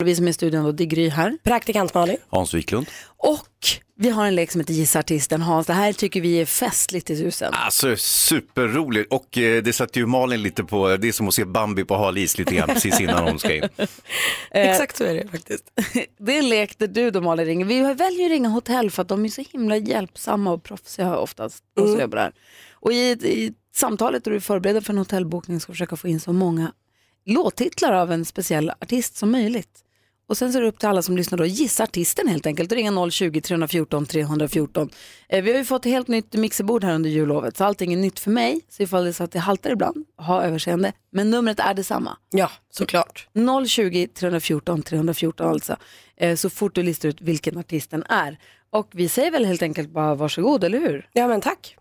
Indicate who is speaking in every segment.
Speaker 1: Vi som är i studion då, det är Gry här.
Speaker 2: Praktikant Malin.
Speaker 3: Hans Wiklund.
Speaker 1: Och vi har en lek som heter Gissa artisten. Hans, det här tycker vi är festligt i husen.
Speaker 3: Alltså superroligt och eh, det satte ju Malin lite på, det är som att se Bambi på hal is lite grann precis innan hon ska in.
Speaker 2: Exakt så är det faktiskt.
Speaker 1: Det är en lek där du då Malin ringer. Vi väljer att ringa hotell för att de är så himla hjälpsamma och proffsiga oftast. Som jobbar där. Och i, i samtalet då du förbereder för en hotellbokning ska försöka få in så många låttitlar av en speciell artist som möjligt. Och sen så är det upp till alla som lyssnar då gissa artisten helt enkelt. Ringa 020-314 314. Eh, vi har ju fått ett helt nytt mixerbord här under jullovet så allting är nytt för mig. Så ifall det är så att det haltar ibland, ha överseende. Men numret är detsamma.
Speaker 2: Ja, såklart.
Speaker 1: 020-314 314 alltså. Eh, så fort du listar ut vilken artisten är. Och vi säger väl helt enkelt bara varsågod, eller hur?
Speaker 2: Ja men tack.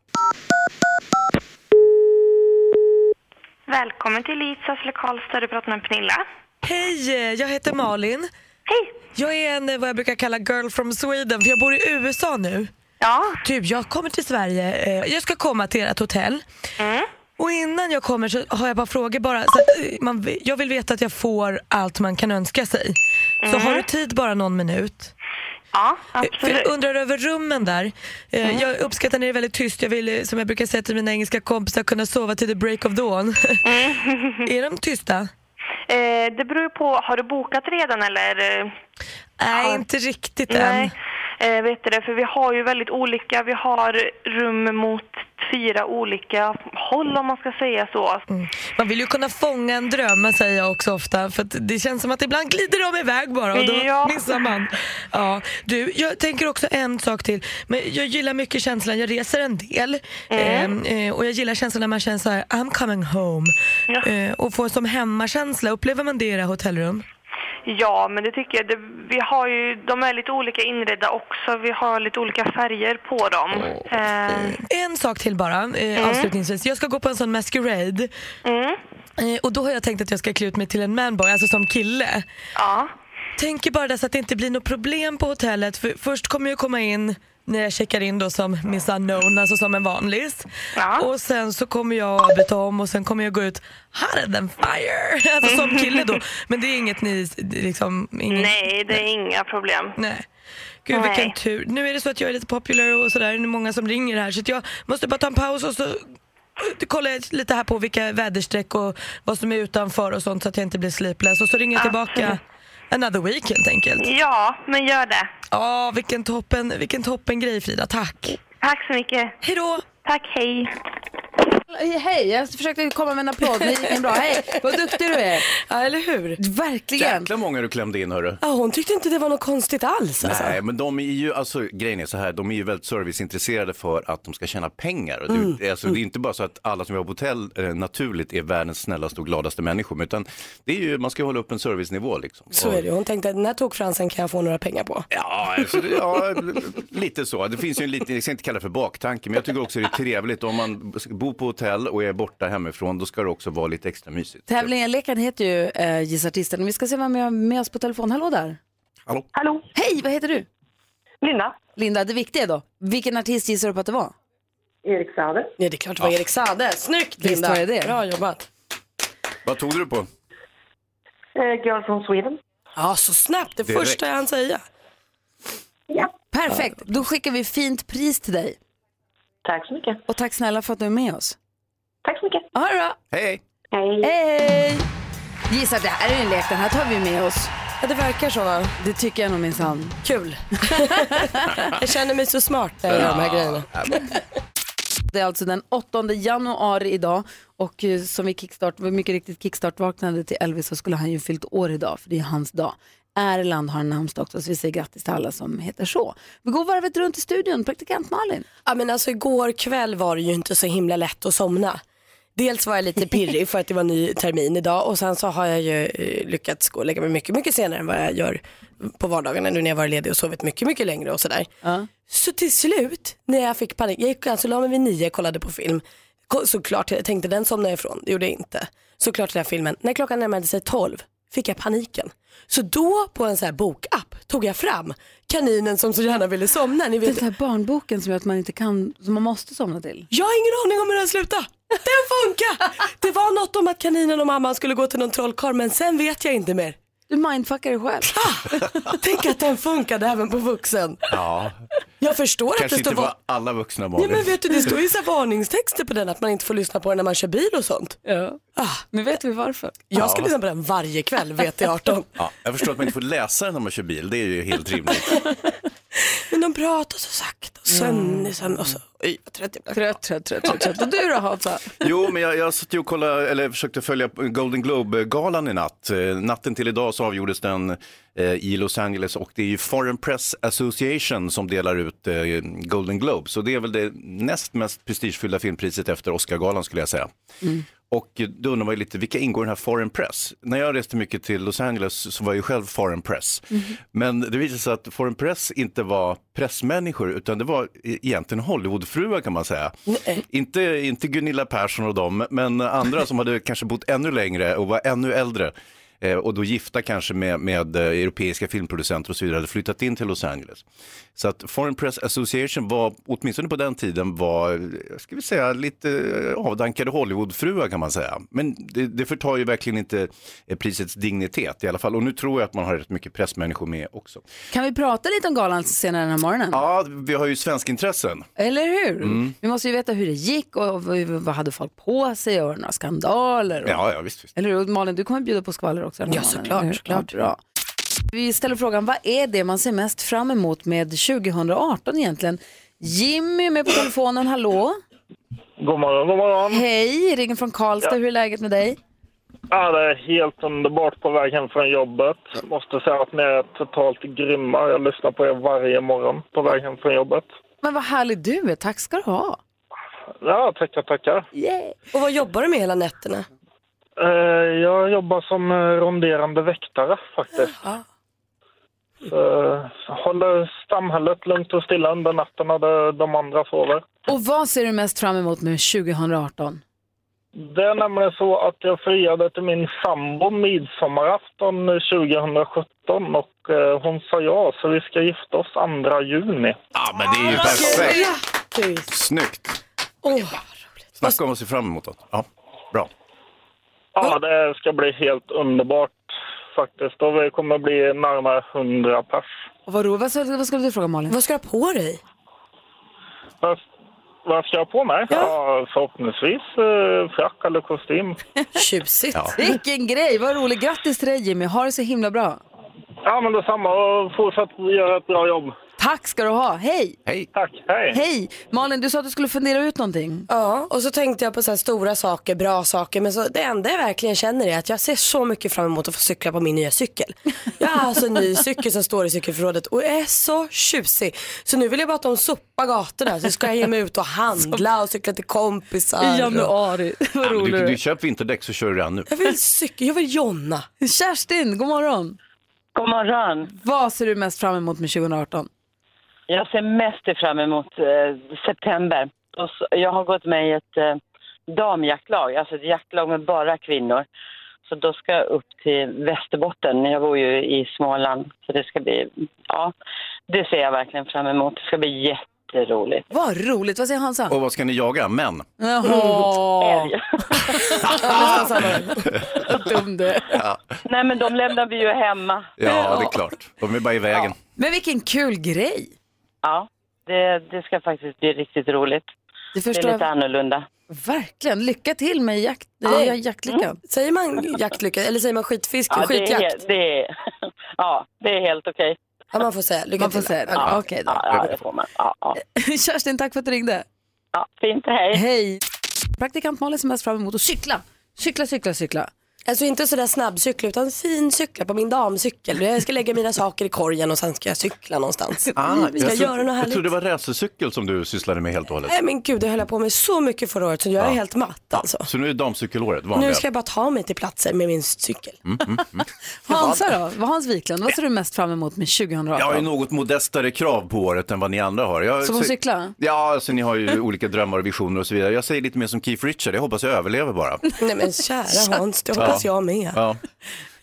Speaker 4: Välkommen till Elitsas Karlstad. Du pratar med Pernilla.
Speaker 5: Hej, jag heter Malin.
Speaker 4: Hej!
Speaker 5: Jag är en vad jag brukar kalla girl from Sweden för jag bor i USA nu.
Speaker 4: Ja,
Speaker 5: Du, jag kommer till Sverige. eh, Jag ska komma till ert hotell.
Speaker 4: Mm.
Speaker 5: Och innan jag kommer så har jag bara frågor bara. Så eh, man, jag vill veta att jag får allt man kan önska sig. Så har du tid bara någon minut?
Speaker 4: Ja
Speaker 5: Eh, För
Speaker 4: absolut.
Speaker 5: jag undrar över rummen där. Eh, Jag uppskattar när det är väldigt tyst. Jag vill, eh, som jag brukar säga till mina engelska kompisar, kunna sova till the break of dawn. är de tysta?
Speaker 4: Eh, det beror på, har du bokat redan eller?
Speaker 5: Nej,
Speaker 4: Ja.
Speaker 5: inte riktigt
Speaker 4: Nej,
Speaker 5: än.
Speaker 4: Eh, vet du det, för vi har ju väldigt olika. Vi har rum mot fyra olika håll om man ska säga så.
Speaker 5: Man vill ju kunna fånga en dröm säger jag också ofta för det känns som att ibland glider de iväg bara och då
Speaker 4: Ja.
Speaker 5: missar man. Ja, du, jag tänker också en sak till. Men jag gillar mycket känslan, jag reser en del
Speaker 4: Mm.
Speaker 5: eh, eh, och jag gillar känslan när man känner så här, I'm coming home
Speaker 4: Ja.
Speaker 5: eh, och får som hemmakänsla. Upplever man det i era hotellrum?
Speaker 4: Ja, men det tycker jag. Det, vi har ju, de är lite olika inredda också. Vi har lite olika färger på dem. eh,
Speaker 5: En sak till bara eh, avslutningsvis. Jag ska gå på en sån masquerade
Speaker 4: mm,
Speaker 5: eh, och då har jag tänkt att jag ska klä ut mig till en manboy, alltså som kille.
Speaker 4: ja.
Speaker 5: Tänker bara så att det inte blir något problem på hotellet. För först kommer jag komma in när jag checkar in då som Miss Unknown, alltså som en vanlis.
Speaker 4: Ja.
Speaker 5: Och sen så kommer jag byta om och sen kommer jag gå ut hotter than fire. Alltså som kille då. Men det är inget ni liksom... Ingen,
Speaker 4: Nej, det är inga problem.
Speaker 5: Nej. Gud
Speaker 4: Nej.
Speaker 5: vilken tur. Nu är det så att jag är lite popular och sådär. Det är många som ringer här så jag måste bara ta en paus och så kollar jag lite här på vilka väderstreck och vad som är utanför och sånt så att jag inte blir sleepless. Och så ringer jag tillbaka
Speaker 4: Absolut.
Speaker 5: Another week helt enkelt.
Speaker 4: Ja, men gör det.
Speaker 5: Ja, vilken toppen, vilken toppen grej Frida. Tack.
Speaker 4: Tack så mycket.
Speaker 5: Hej då.
Speaker 4: Tack, hej.
Speaker 1: Hej, jag försökte komma med en applåd, men det gick bra. Hej, vad duktig du är.
Speaker 2: Ja eller hur?
Speaker 1: Verkligen.
Speaker 3: Jäkla många du klämde in hörru.
Speaker 2: Ja, hon tyckte inte det var något konstigt alls alltså.
Speaker 3: Nej, men de är ju, alltså grejen är så här, de är ju väldigt serviceintresserade för att de ska tjäna pengar. Och det,
Speaker 2: Mm.
Speaker 3: alltså, det är inte bara så att alla som jobbar på hotell eh, naturligt är världens snällaste och gladaste människor, utan det är ju, man ska ju hålla upp en servicenivå liksom.
Speaker 2: Så
Speaker 3: Och-
Speaker 2: är det Hon tänkte att den här tokfransen kan jag få några pengar på.
Speaker 3: Ja, alltså, det- ja, lite så. Det finns ju en liten, jag ska inte kalla det för baktanke, men jag tycker också det är trevligt om man bor på hotell och är borta hemifrån, då ska det också vara lite extra mysigt.
Speaker 1: Tävlingen, leken heter ju eh, Gissa artisten. Vi ska se vem vi har med oss på telefon. Hallå där.
Speaker 3: Hallå?
Speaker 4: Hallå,
Speaker 1: Hej, vad heter du?
Speaker 4: Linda.
Speaker 1: Linda, det viktiga då, vilken artist gissar du på att det var?
Speaker 4: Erik Saade.
Speaker 2: Ja det är klart det var Erik Sade. Snyggt
Speaker 1: Visst
Speaker 2: Linda.
Speaker 1: var det det.
Speaker 2: Bra jobbat.
Speaker 3: Vad tog du på?
Speaker 4: Eh, Girl from Sweden.
Speaker 2: Ja så snabbt, det
Speaker 3: Direkt.
Speaker 2: första jag hann säga.
Speaker 4: Ja,
Speaker 1: Perfekt, då skickar vi fint pris till dig.
Speaker 4: Tack så mycket.
Speaker 1: Och tack snälla för att du är med oss.
Speaker 4: Tack så mycket.
Speaker 1: Ha det bra.
Speaker 3: Hej!
Speaker 4: Hej.
Speaker 1: Hej! Gissa, det här är en lek, den här tar vi med oss.
Speaker 2: Ja det verkar så.
Speaker 1: Det tycker jag nog minsann.
Speaker 2: Kul. jag känner mig så smart när jag gör de här grejerna.
Speaker 1: Det är alltså den 8 januari idag och eh, som vi kickstart, mycket riktigt kickstart-vaknade till Elvis så skulle han ju fyllt år idag för det är hans dag. Erland har en namnsdag också så vi säger grattis till alla som heter så. Vi går varvet runt i studion, praktikant Malin.
Speaker 2: Ja men alltså igår kväll var det ju inte så himla lätt att somna. Dels var jag lite pirrig för att det var ny termin idag och sen så har jag ju eh, lyckats gå och lägga mig mycket, mycket senare än vad jag gör på vardagarna nu när jag varit ledig och sovit mycket, mycket längre och sådär.
Speaker 1: Ja.
Speaker 2: Så till slut när jag fick panik, jag gick alltså la mig vid nio, kollade på film. Såklart, jag tänkte den somnar jag ifrån, det gjorde jag inte. Såklart den här filmen, när klockan närmade sig tolv, fick jag paniken. Så då på en så här bokapp tog jag fram kaninen som så gärna ville somna. Ni
Speaker 1: Den
Speaker 2: vet,
Speaker 1: här barnboken som gör att man inte kan, som man måste somna till.
Speaker 2: jag har ingen aning om hur den slutade. Den funkar! Det var något om att kaninen och mamman skulle gå till någon trollkarl men sen vet jag inte mer.
Speaker 1: Du mindfuckar dig själv.
Speaker 2: Tänk att den funkade även på vuxen.
Speaker 3: Ja,
Speaker 2: Jag förstår att
Speaker 3: kanske
Speaker 2: det
Speaker 3: inte
Speaker 2: står
Speaker 3: var
Speaker 2: va-
Speaker 3: alla vuxna
Speaker 2: Ja,
Speaker 3: Malin.
Speaker 2: men vet du, det står ju så varningstexter på den att man inte får lyssna på den när man kör bil och sånt.
Speaker 1: Ja.
Speaker 2: Ah,
Speaker 1: Nu vet vi varför.
Speaker 2: jag ska lyssna på den varje kväll, VT18.
Speaker 3: Ja, jag förstår att man inte får läsa den när man kör bil, det är ju helt rimligt.
Speaker 2: Men de pratar så sakta och sen och så, oj vad trött jag blev.
Speaker 1: Trött, trött, trött, trött, trött. Och du då Hansa?
Speaker 3: Jo, men jag, jag satt ju och kollade, eller försökte följa Golden Globe-galan i natt. Eh, Natten till idag så avgjordes den eh, i Los Angeles och det är ju Foreign Press Association som delar ut eh, Golden Globe. Så det är väl det näst mest prestigefyllda filmpriset efter Oscargalan skulle jag säga. Och då undrar man ju lite, vilka ingår i den här Foreign Press? När jag reste mycket till Los Angeles så var jag ju själv Foreign Press. Men det visade sig att Foreign Press inte var pressmänniskor utan det var e- egentligen Hollywoodfruar kan man säga. Inte, inte Gunilla Persson och dem, men andra som hade kanske bott ännu längre och var ännu äldre. Eh, och då gifta kanske med, med eh, europeiska filmproducenter och så vidare, hade flyttat in till Los Angeles. Så att Foreign Press Association var, åtminstone på den tiden, var, ska vi säga, lite eh, avdankade Hollywoodfruar kan man säga. Men det, det förtar ju verkligen inte eh, prisets dignitet i alla fall. Och nu tror jag att man har rätt mycket pressmänniskor med också.
Speaker 1: Kan vi prata lite om galan senare den här morgonen?
Speaker 3: Ja, vi har ju svenskintressen.
Speaker 1: Eller hur?
Speaker 3: Mm.
Speaker 1: Vi måste ju veta hur det gick och vad, hade folk på sig och några skandaler. Och...
Speaker 3: Ja, ja visst. visst.
Speaker 1: Eller hur? Malin, du kommer bjuda på skvaller också. den här
Speaker 2: Ja,
Speaker 1: morgonen,
Speaker 2: såklart, såklart.
Speaker 1: Bra. Vi ställer frågan, vad är det man ser mest fram emot med 2018 egentligen? Jimmy är med på telefonen, hallå?
Speaker 6: God morgon, god morgon.
Speaker 1: Hej, ringer från Karlstad, hur är läget med dig?
Speaker 6: Ja, det är helt underbart på väg hem från jobbet. Måste säga att ni är totalt grymma. Jag lyssnar på er varje morgon på väg hem från jobbet.
Speaker 1: Men vad härlig du är, tack ska du ha.
Speaker 6: Ja, tackar, tackar.
Speaker 1: Yeah.
Speaker 2: Och vad jobbar du med hela nätterna?
Speaker 6: Eh, Jag jobbar som eh, ronderande väktare faktiskt. Så, så håller samhället lugnt och stilla under natten när de- andra sover.
Speaker 1: Och vad ser du mest fram emot med 2018?
Speaker 6: Det är nämligen så att jag friade till min sambo midsommarafton 2017 och eh, hon sa ja, så vi ska gifta oss 2 juni.
Speaker 3: Ja, men det är ju perfekt.
Speaker 2: Grattis!
Speaker 3: Snyggt.
Speaker 2: Åh,
Speaker 3: Snacka om att se fram emot det. Ja, bra.
Speaker 6: Ja, det ska bli helt underbart faktiskt. Och vi kommer bli närmare 100 pers.
Speaker 1: Och vad, vad, ska, vad ska du fråga Malin?
Speaker 2: vad ska du ha på dig?
Speaker 6: Vad, vad ska jag ha på mig? Ja. förhoppningsvis eh, frack eller kostym.
Speaker 2: Tjusigt.
Speaker 1: Vilken grej, vad roligt. Grattis till dig Jimmy, ha det så himla bra.
Speaker 6: Ja, men detsamma. Och fortsätt göra ett bra jobb.
Speaker 1: Tack ska du ha, hej!
Speaker 3: Hej.
Speaker 6: Tack, hej!
Speaker 1: Hej! Malin, du sa att du skulle fundera ut någonting.
Speaker 2: Ja, och så tänkte jag på så här stora saker, bra saker. Men så, det enda jag verkligen känner är att jag ser så mycket fram emot att få cykla på min nya cykel. Jag har alltså en ny cykel som står i cykelförrådet och är så tjusig. Så nu vill jag bara att de sopar gatorna så ska jag ge mig ut och handla och cykla till kompisar.
Speaker 1: I januari, vad rolig
Speaker 3: du,
Speaker 1: du
Speaker 3: du
Speaker 1: är.
Speaker 3: köp vinterdäck så kör du redan nu.
Speaker 2: Jag vill cykla, jag vill jonna.
Speaker 1: Kerstin, god morgon.
Speaker 7: God morgon.
Speaker 1: Vad ser du mest fram emot med 2018?
Speaker 7: Jag ser mest fram emot eh, september. Och så, jag har gått med i ett eh, damjaktlag, alltså ett jaktlag med bara kvinnor. Så då ska jag upp till Västerbotten. Jag bor ju i Småland. Så det ska bli, ja, det ser jag verkligen fram emot. Det ska bli jätteroligt.
Speaker 1: Vad roligt, vad säger Hansa?
Speaker 3: Och vad ska ni jaga? Män?
Speaker 1: Jaha,
Speaker 7: Älg.
Speaker 1: dum du är.
Speaker 7: Nej men de lämnar vi ju hemma.
Speaker 3: Ja, det är klart. De är bara i vägen.
Speaker 1: Men vilken kul grej.
Speaker 7: Ja, det, det ska faktiskt bli riktigt roligt.
Speaker 1: Det
Speaker 7: Det är
Speaker 1: förstår
Speaker 7: lite
Speaker 1: jag
Speaker 7: annorlunda.
Speaker 1: verkligen. Lycka till med jakt,
Speaker 2: Ja.
Speaker 1: ja. jaktlyckan.
Speaker 2: Säger man jaktlycka eller säger man skitfisk?
Speaker 7: Ja, det, är,
Speaker 2: skitjakt?
Speaker 7: helt- det, är, ja, det är helt okej.
Speaker 2: Ja, man får säga lycka
Speaker 1: Man får
Speaker 2: till.
Speaker 1: säga det.
Speaker 2: Ja.
Speaker 1: Okej då.
Speaker 7: Ja, ja, det får man. Ja, ja.
Speaker 1: Kerstin, tack för att du ringde.
Speaker 7: ja, fint, hej.
Speaker 1: Hej. Praktikant Malin ser mest fram emot att cykla. Cykla, cykla, cykla.
Speaker 2: Alltså inte sådär snabbcykla utan fin cykla på min damcykel. Jag ska lägga mina saker i korgen och sen ska jag cykla någonstans.
Speaker 3: Ah,
Speaker 2: Vi ska
Speaker 3: jag,
Speaker 2: göra något
Speaker 3: jag
Speaker 2: härligt.
Speaker 3: trodde det var racercykel som du sysslade med helt och hållet.
Speaker 2: Nej men gud, det höll jag på med så mycket förra året så jag är
Speaker 3: Ja.
Speaker 2: helt matt alltså.
Speaker 3: Så nu är det damcykelåret, vanliga.
Speaker 2: Nu ska jag bara ta mig till platser med min cykel.
Speaker 1: Hansa då? Vad Hans Wiklund, vad ser du mest fram emot med 2018?
Speaker 3: Jag har ju något modestare krav på året än vad ni andra har. Jag,
Speaker 1: Som att
Speaker 3: så-
Speaker 1: cykla?
Speaker 3: Ja, alltså ni har ju olika drömmar och visioner och så vidare. Jag säger lite mer som Keith Richard, jag hoppas jag överlever bara.
Speaker 2: Nej men kära Hans, det hoppas jag med.
Speaker 3: Ja.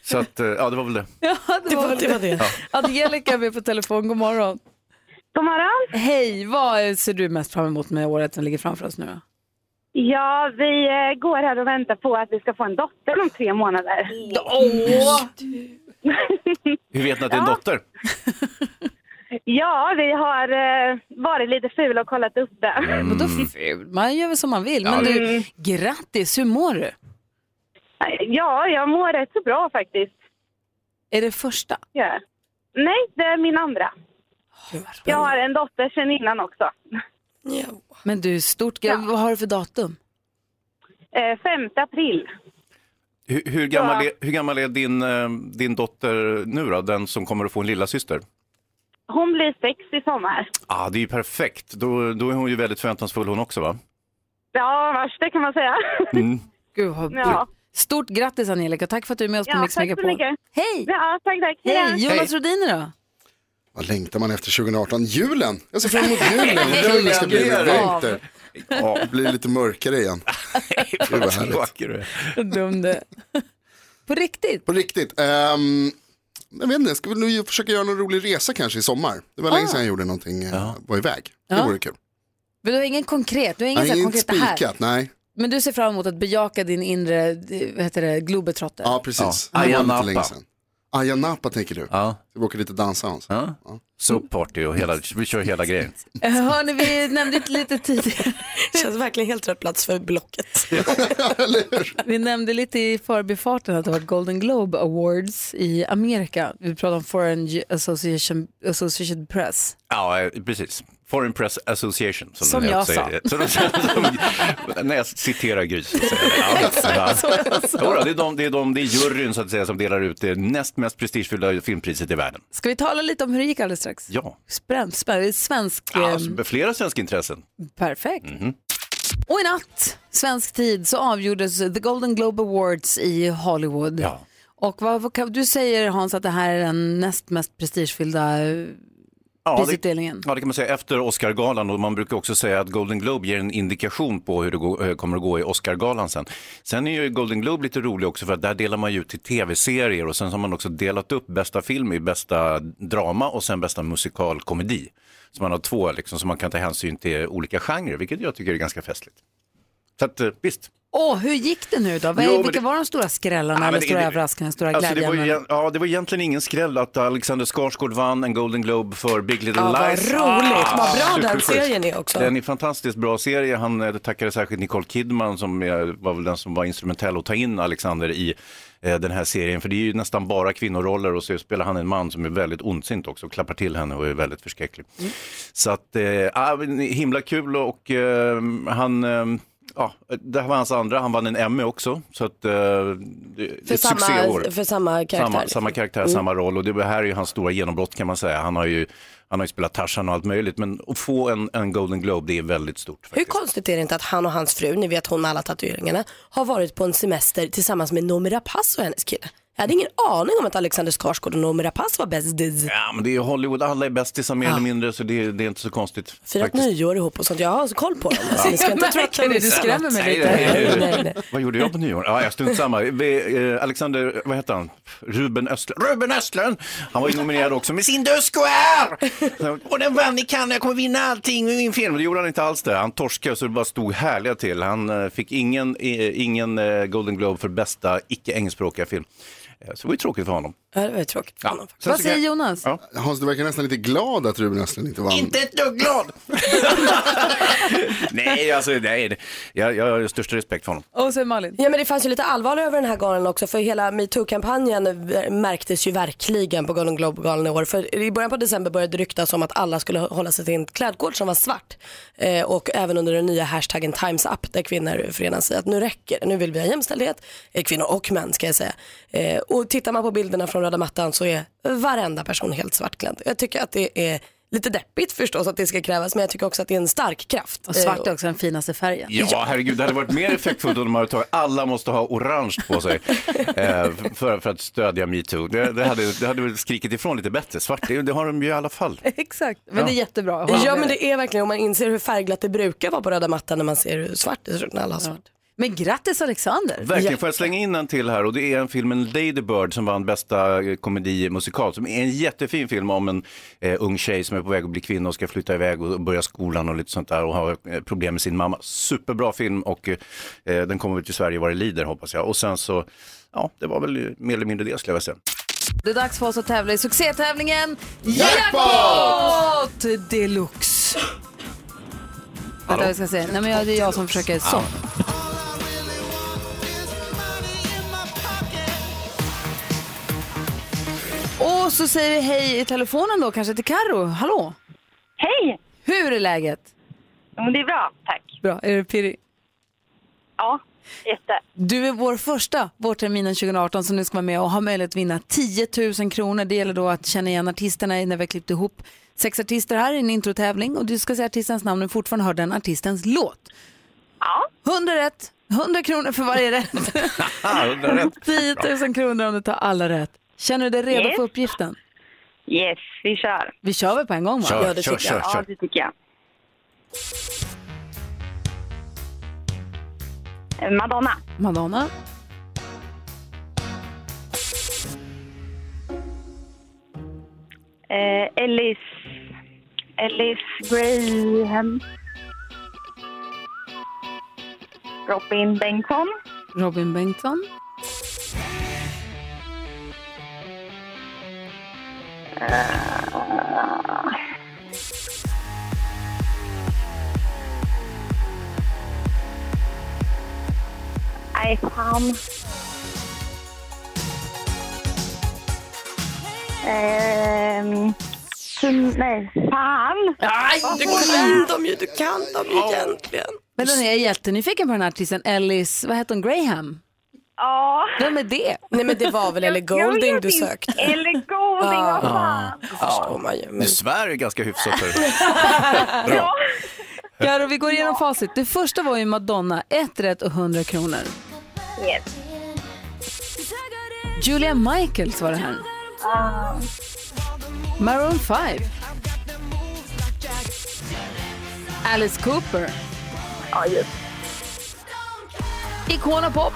Speaker 3: Så att, eh, ja det var väl det.
Speaker 1: Ja, det var
Speaker 2: Det var det.
Speaker 1: Angelica är med på telefon, god morgon.
Speaker 8: God morgon.
Speaker 1: Hej, vad ser du mest fram emot med året som ligger framför oss nu då?
Speaker 8: Ja, vi eh, går här och väntar på att vi ska få en dotter om tre månader.
Speaker 1: Åh!
Speaker 3: Hur vet ni att det är en dotter?
Speaker 8: Ja, vi har eh, varit lite fula och kollat upp det.
Speaker 1: Vadå ful? Man gör väl som man vill. Men du, grattis, hur mår du?
Speaker 8: Ja, jag mår rätt så bra faktiskt.
Speaker 1: Är det första?
Speaker 8: Ja. Nej, det är min andra. Jag har en dotter sedan innan också.
Speaker 2: Ja.
Speaker 1: Men du, stort gra- Vad har du för datum?
Speaker 8: Eh, 5 april.
Speaker 3: Hur, hur, gammal, är, hur gammal är din, eh, din dotter nu då, den som kommer att få en lilla syster?
Speaker 8: Hon blir sex i sommar.
Speaker 3: ah, det är ju perfekt. Då, då är hon ju väldigt förväntansfull hon också va?
Speaker 8: Ja, vars det kan man säga.
Speaker 3: Mm.
Speaker 1: Gud, vad
Speaker 8: Ja,
Speaker 1: Stort grattis Angelica, tack för att du är med oss på
Speaker 8: ja
Speaker 1: Mix
Speaker 8: tack så
Speaker 1: Megapol.
Speaker 8: mycket.
Speaker 1: Hej!
Speaker 8: Ja, tack, tack. Hej
Speaker 1: Hej! Jonas Rhodiner då?
Speaker 9: Vad längtar man efter 2018? Julen! Jag ser fram emot julen. Julen ska bli vinter. Ja, det blir lite mörkare igen. Gud vad härligt.
Speaker 1: Dum du. På riktigt?
Speaker 9: På riktigt. ehm, jag vet inte, ska vi nog försöka göra någon rolig resa kanske i sommar? Det var länge sedan jag gjorde någonting, eh, var iväg. Det
Speaker 1: Ja.
Speaker 9: vore kul.
Speaker 1: Men du har ingen konkret, du har ingen
Speaker 9: Nej,
Speaker 1: så här
Speaker 9: inget
Speaker 1: konkret det här.
Speaker 9: spikat, nej.
Speaker 1: Men du ser fram emot att bejaka din inre, vad heter det, globetrotter?
Speaker 9: Ja, precis.
Speaker 3: Ja.
Speaker 9: Det var
Speaker 3: Ayia Napa.
Speaker 9: länge sedan. Ayia Napa tänker du?
Speaker 3: Ja.
Speaker 9: Ska vi åka dit och dansa Hans?
Speaker 3: Ja. Soapparty och hela, vi kör hela grejen.
Speaker 1: Eh, Hörni, vi nämnde lite tidigare.
Speaker 2: Känns verkligen helt rätt plats för Blocket.
Speaker 1: Vi nämnde lite i förbifarten att det var Golden Globe Awards i Amerika. Vi pratade om Foreign Association, Associated Press.
Speaker 3: Ja, eh, precis. Foreign Press Association. Som,
Speaker 1: Som jag
Speaker 3: säger. Så de, som, när jag citerar Gry så säger jag det. Ja, det, är de, det, är de, det är juryn så att säga som delar ut det näst mest prestigefyllda filmpriset i världen.
Speaker 1: Ska vi tala lite om hur det gick alldeles strax?
Speaker 3: Ja,
Speaker 1: Spänt, spänt, svensk,
Speaker 3: ja
Speaker 1: eh,
Speaker 3: alltså, flera svenska intressen.
Speaker 1: perfekt. Och i natt, svensk tid, så avgjordes The Golden Globe Awards i Hollywood.
Speaker 3: Ja.
Speaker 1: Och vad, vad, du säger Hans att det här är den näst mest prestigefyllda
Speaker 3: Ja, det,
Speaker 1: prisutdelningen.
Speaker 3: ja, det kan man säga efter Oscargalan och man brukar också säga att Golden Globe ger en indikation på hur det går, eh, kommer att gå i Oscargalan sen. Sen är ju Golden Globe lite rolig också för att där delar man ju ut till tv-serier och sen har man också delat upp bästa film i bästa drama och sen bästa musikalkomedi. Så man har två liksom som man kan ta hänsyn till olika genrer, vilket jag tycker är ganska festligt. Så att eh, visst.
Speaker 1: Åh, hur gick det nu då? Vad,
Speaker 3: Jo,
Speaker 1: vilka
Speaker 3: det-
Speaker 1: var de stora skrällarna
Speaker 3: Ja,
Speaker 1: eller
Speaker 3: det-
Speaker 1: stora
Speaker 3: det-
Speaker 1: överraskningarna, stora
Speaker 3: Alltså, det, var
Speaker 1: glädjeämnena?
Speaker 3: ja, det var egentligen ingen skräll att Alexander Skarsgård vann en Golden Globe för Big Little
Speaker 2: Ja, vad
Speaker 3: Lies.
Speaker 2: roligt, vad bra den
Speaker 3: superschysst.
Speaker 2: serien är också.
Speaker 3: Den är en fantastiskt bra serie. Han eh, tackade särskilt Nicole Kidman som var väl den som var instrumentell att ta in Alexander i eh, den här serien. För det är ju nästan bara kvinnoroller och så spelar han en man som är väldigt ondsint också och klappar till henne och är väldigt förskräcklig. Så att, eh, ah, himla kul och eh, han eh, Ja, det här var hans andra, han vann en Emmy också. Så att, eh,
Speaker 2: För samma, för samma karaktär.
Speaker 3: Samma, samma karaktär, samma roll och det här är ju hans stora genombrott kan man säga. Han har ju, han har ju spelat Tarzan och allt möjligt men att få en, en Golden Globe det är väldigt stort.
Speaker 2: Hur
Speaker 3: Faktiskt.
Speaker 2: konstigt är det inte att han och hans fru, ni vet hon med alla tatueringarna, har varit på en semester tillsammans med Noomi Rapace och hennes kille. Jag hade ingen aning om att Alexander Skarsgård och Noomi Rapace var bästis.
Speaker 3: Ja men det är Hollywood, alla är bästisar mer eller mindre så det, det är inte så konstigt.
Speaker 2: Firat nyår ihop och sånt. Jag har koll på dem. Alltså, ni ska inte tro att
Speaker 1: det, du skrämmer mig
Speaker 3: Nej,
Speaker 1: lite.
Speaker 3: nej, nej.
Speaker 2: Nej, nej.
Speaker 3: Vad gjorde jag på nyår? Ja, jag strunt samma. Vi, eh, Alexander, vad heter han? Ruben Östlund. Ruben Östlund! Han var ju nominerad också med sin The Square! Och den vann i Cannes, jag kommer vinna allting med min film. Det gjorde han inte alls det. Han torskade så det bara stod härliga till. Han eh, fick ingen, eh, ingen Golden Globe för bästa icke-engelskspråkiga film. Eh, så det var ju tråkigt för honom.
Speaker 2: Ja, det var ju tråkigt för honom.
Speaker 1: Vad säger Jonas?
Speaker 3: Ja.
Speaker 9: Hans, du verkar nästan lite glad att Ruben Östlund inte vann.
Speaker 3: Inte ett dugg glad! nej, alltså nej. Jag, jag har största respekt för honom.
Speaker 1: Och så Malin.
Speaker 2: Ja men det fanns ju lite allvar över den här galan också för hela metoo-kampanjen märktes ju verkligen på Golden Globe-galan i år. För i början på december började det ryktas om att alla skulle hålla sig till en klädkod som var svart. Eh, och även under den nya hashtaggen Times Up där kvinnor förenas i att nu räcker det, nu vill vi ha jämställdhet, eh, kvinnor och män ska jag säga. Eh, och tittar man på bilderna från röda mattan så är varenda person helt svartklädd. Jag tycker att det är lite deppigt förstås att det ska krävas men jag tycker också att det är en stark kraft.
Speaker 1: Och svart är
Speaker 2: Eh,
Speaker 1: också den finaste färgen.
Speaker 3: Ja, herregud, det hade varit mer effektfullt om de hade tagit alla måste ha orange på sig eh, för, för att stödja metoo. Det, det, hade, det hade väl skrikit ifrån lite bättre. Svart, det, det har de ju i alla fall.
Speaker 1: Exakt, men
Speaker 3: Ja.
Speaker 1: det är jättebra.
Speaker 2: Ja men det är verkligen, om man inser hur färgglatt det brukar vara på röda mattan när man ser hur svart det ut när alla har svart.
Speaker 1: Men grattis Alexander.
Speaker 3: Verkligen, får jag slänga in en till här och det är en filmen Lady Bird som vann bästa eh, komedimusikal. Som är en jättefin film om en eh, ung tjej som är på väg att bli kvinna och ska flytta iväg och börja skolan och lite sånt där och har eh, problem med sin mamma. Superbra film och eh, den kommer till Sverige vad det lider hoppas jag. Och sen så, ja det var väl mer eller mindre det skulle jag säga.
Speaker 1: Det är dags för oss att tävla i succétävlingen Jackpot Deluxe. Vänta, jag ska säga. Nej, men jag, det är jag som försöker så. Och så säger vi hej i telefonen då, kanske till Karo. Hallå!
Speaker 8: Hej!
Speaker 1: Hur är läget?
Speaker 8: Men det är bra, tack.
Speaker 1: Bra. Är du pirrig?
Speaker 8: Ja, jätte.
Speaker 1: Du är vår första vårterminen 2018 som nu ska vara med och ha möjlighet att vinna 10 000 kronor. Det gäller då att känna igen artisterna när vi har klippt ihop sex artister här i en introtävling och du ska säga artistens namn och fortfarande hör den artistens låt.
Speaker 8: Ja.
Speaker 1: 100 rätt, 100 kronor för varje rätt. 10 000 kronor om du tar alla rätt. Känner du dig redo
Speaker 8: Yes.
Speaker 1: för uppgiften?
Speaker 8: Yes, vi kör.
Speaker 1: Vi kör väl på en gång va?
Speaker 3: Kör,
Speaker 2: Ja, det
Speaker 3: kör,
Speaker 2: tycker jag.
Speaker 3: kör,
Speaker 8: Ja,
Speaker 3: kör.
Speaker 8: det tycker jag. Eh, Madonna.
Speaker 1: Madonna,
Speaker 8: Eh, Ellis. Ellis Graham. Robin Bengtsson.
Speaker 1: Robin Bengtsson,
Speaker 8: Nej, fan. Ehm, nej, fan.
Speaker 2: Du kan dem ju, du kan dem ju egentligen.
Speaker 1: Men den är jag jättenyfiken på den här artisten Ellis, vad heter hon, Graham?
Speaker 8: Ja.
Speaker 1: Vem är det?
Speaker 2: Nej men det var väl Ellie Golding du sökte?
Speaker 8: Eller Golding, vad fan.
Speaker 2: Det förstår man ju. Men...
Speaker 3: Du svär ju ganska hyfsat för
Speaker 8: Ja.
Speaker 1: Karo, vi går igenom facit. Det första var ju Madonna, ett rätt och 100 kronor.
Speaker 8: Yes.
Speaker 1: Julia Michaels var det här. Maroon 5. Alice Cooper.
Speaker 8: Ja, just.
Speaker 1: Icona Pop.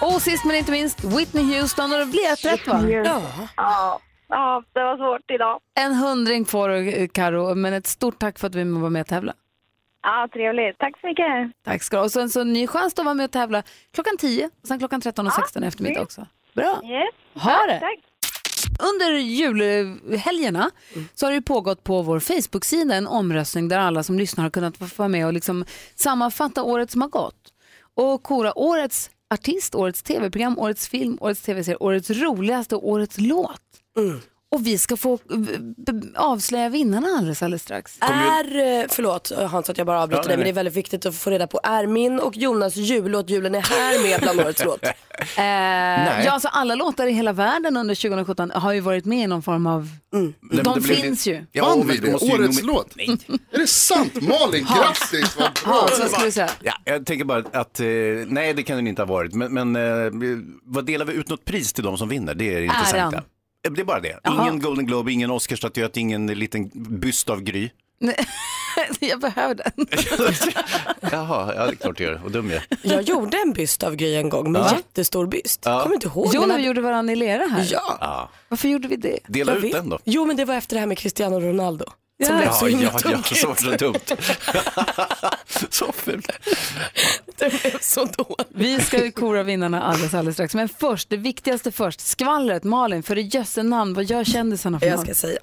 Speaker 1: Och sist men inte minst Whitney Houston och det blir ett rätt va?
Speaker 2: Ja.
Speaker 8: Ja. ja, det var svårt idag.
Speaker 1: En hundring får du Karo, men ett stort tack för att vi var med och tävla.
Speaker 8: Ja, trevligt. Tack så mycket.
Speaker 1: Tack ska du ha. Och så en ny chans att vara med och tävla klockan 10 och sen klockan 13 och 16 i eftermiddag också. Bra.
Speaker 8: Yes.
Speaker 1: Ha det.
Speaker 8: Tack.
Speaker 1: Under julhelgerna så har det pågått på vår Facebook-sida en omröstning där alla som lyssnar har kunnat få vara med och liksom sammanfatta året som har gått. Och kora årets artist, årets tv-program, årets film, årets tv-serie, årets roligaste och årets låt. Mm. Och vi ska få eh, avslöja vinnarna alldeles, alldeles strax.
Speaker 2: Är, eh, förlåt Hans att jag bara avbryter
Speaker 3: Ja,
Speaker 2: dig
Speaker 3: nej,
Speaker 2: men det är väldigt viktigt att få reda på, är min och Jonas jullåt Julen är här med bland årets låt?
Speaker 1: Eh, ja, alltså alla låtar i hela världen under 2017 har ju varit med i någon form av...
Speaker 3: Nej, men
Speaker 1: De
Speaker 3: det blev
Speaker 1: finns ju.
Speaker 3: Ja,
Speaker 9: Vann
Speaker 3: men
Speaker 9: vi
Speaker 3: du
Speaker 9: det?
Speaker 3: måste ju
Speaker 9: Årets
Speaker 3: nomi-
Speaker 9: låt? Är det sant? Malin, grattis! Vad bra!
Speaker 1: Säga.
Speaker 3: Ja, jag tänker bara att, eh, nej det kan den inte ha varit, men, men eh, vad delar vi ut något pris till de som vinner? Det är det intressanta.
Speaker 1: Äran.
Speaker 3: Eh, Det är bara det. Ingen Golden Globe, ingen Oscarsstatyett, ingen liten byst av Gry.
Speaker 1: Jag behöver den.
Speaker 3: Jaha, ja det är klart du gör. Och dum jag.
Speaker 2: Jag gjorde en byst av Gry en gång med
Speaker 3: Ja.
Speaker 2: jättestor byst.
Speaker 3: Ja.
Speaker 2: Kommer inte ihåg.
Speaker 1: Jo,
Speaker 2: men
Speaker 1: när vi gjorde varandra i lera här.
Speaker 2: Ja.
Speaker 3: Ja.
Speaker 1: Varför gjorde vi det?
Speaker 3: Dela
Speaker 2: Jag
Speaker 3: ut
Speaker 2: vet.
Speaker 3: den då.
Speaker 2: Jo men det var efter det här med Cristiano Ronaldo. Som
Speaker 1: Ja.
Speaker 2: blev så himla
Speaker 3: ja, ja, så, så dumt. så fult.
Speaker 2: Det blev så dåligt.
Speaker 1: Vi ska ju kora vinnarna alldeles, alldeles strax. Men först, det viktigaste först. Skvallret, Malin, för det jösse namn. Vad gör kändisarna för
Speaker 2: Jag
Speaker 1: något?
Speaker 2: ska säga.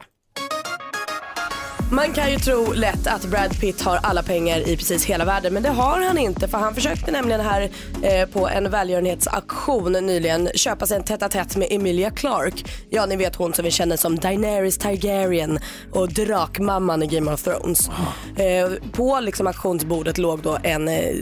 Speaker 2: Man kan ju tro lätt att Brad Pitt har alla pengar i precis hela världen men det har han inte för han försökte nämligen här eh, på en välgörenhetsaktion nyligen köpa sig en tätt tätt med Emilia Clarke. Ja ni vet hon som vi känner som Daenerys Targaryen och drakmamman i Game of Thrones. Eh, på liksom auktionsbordet låg då en eh,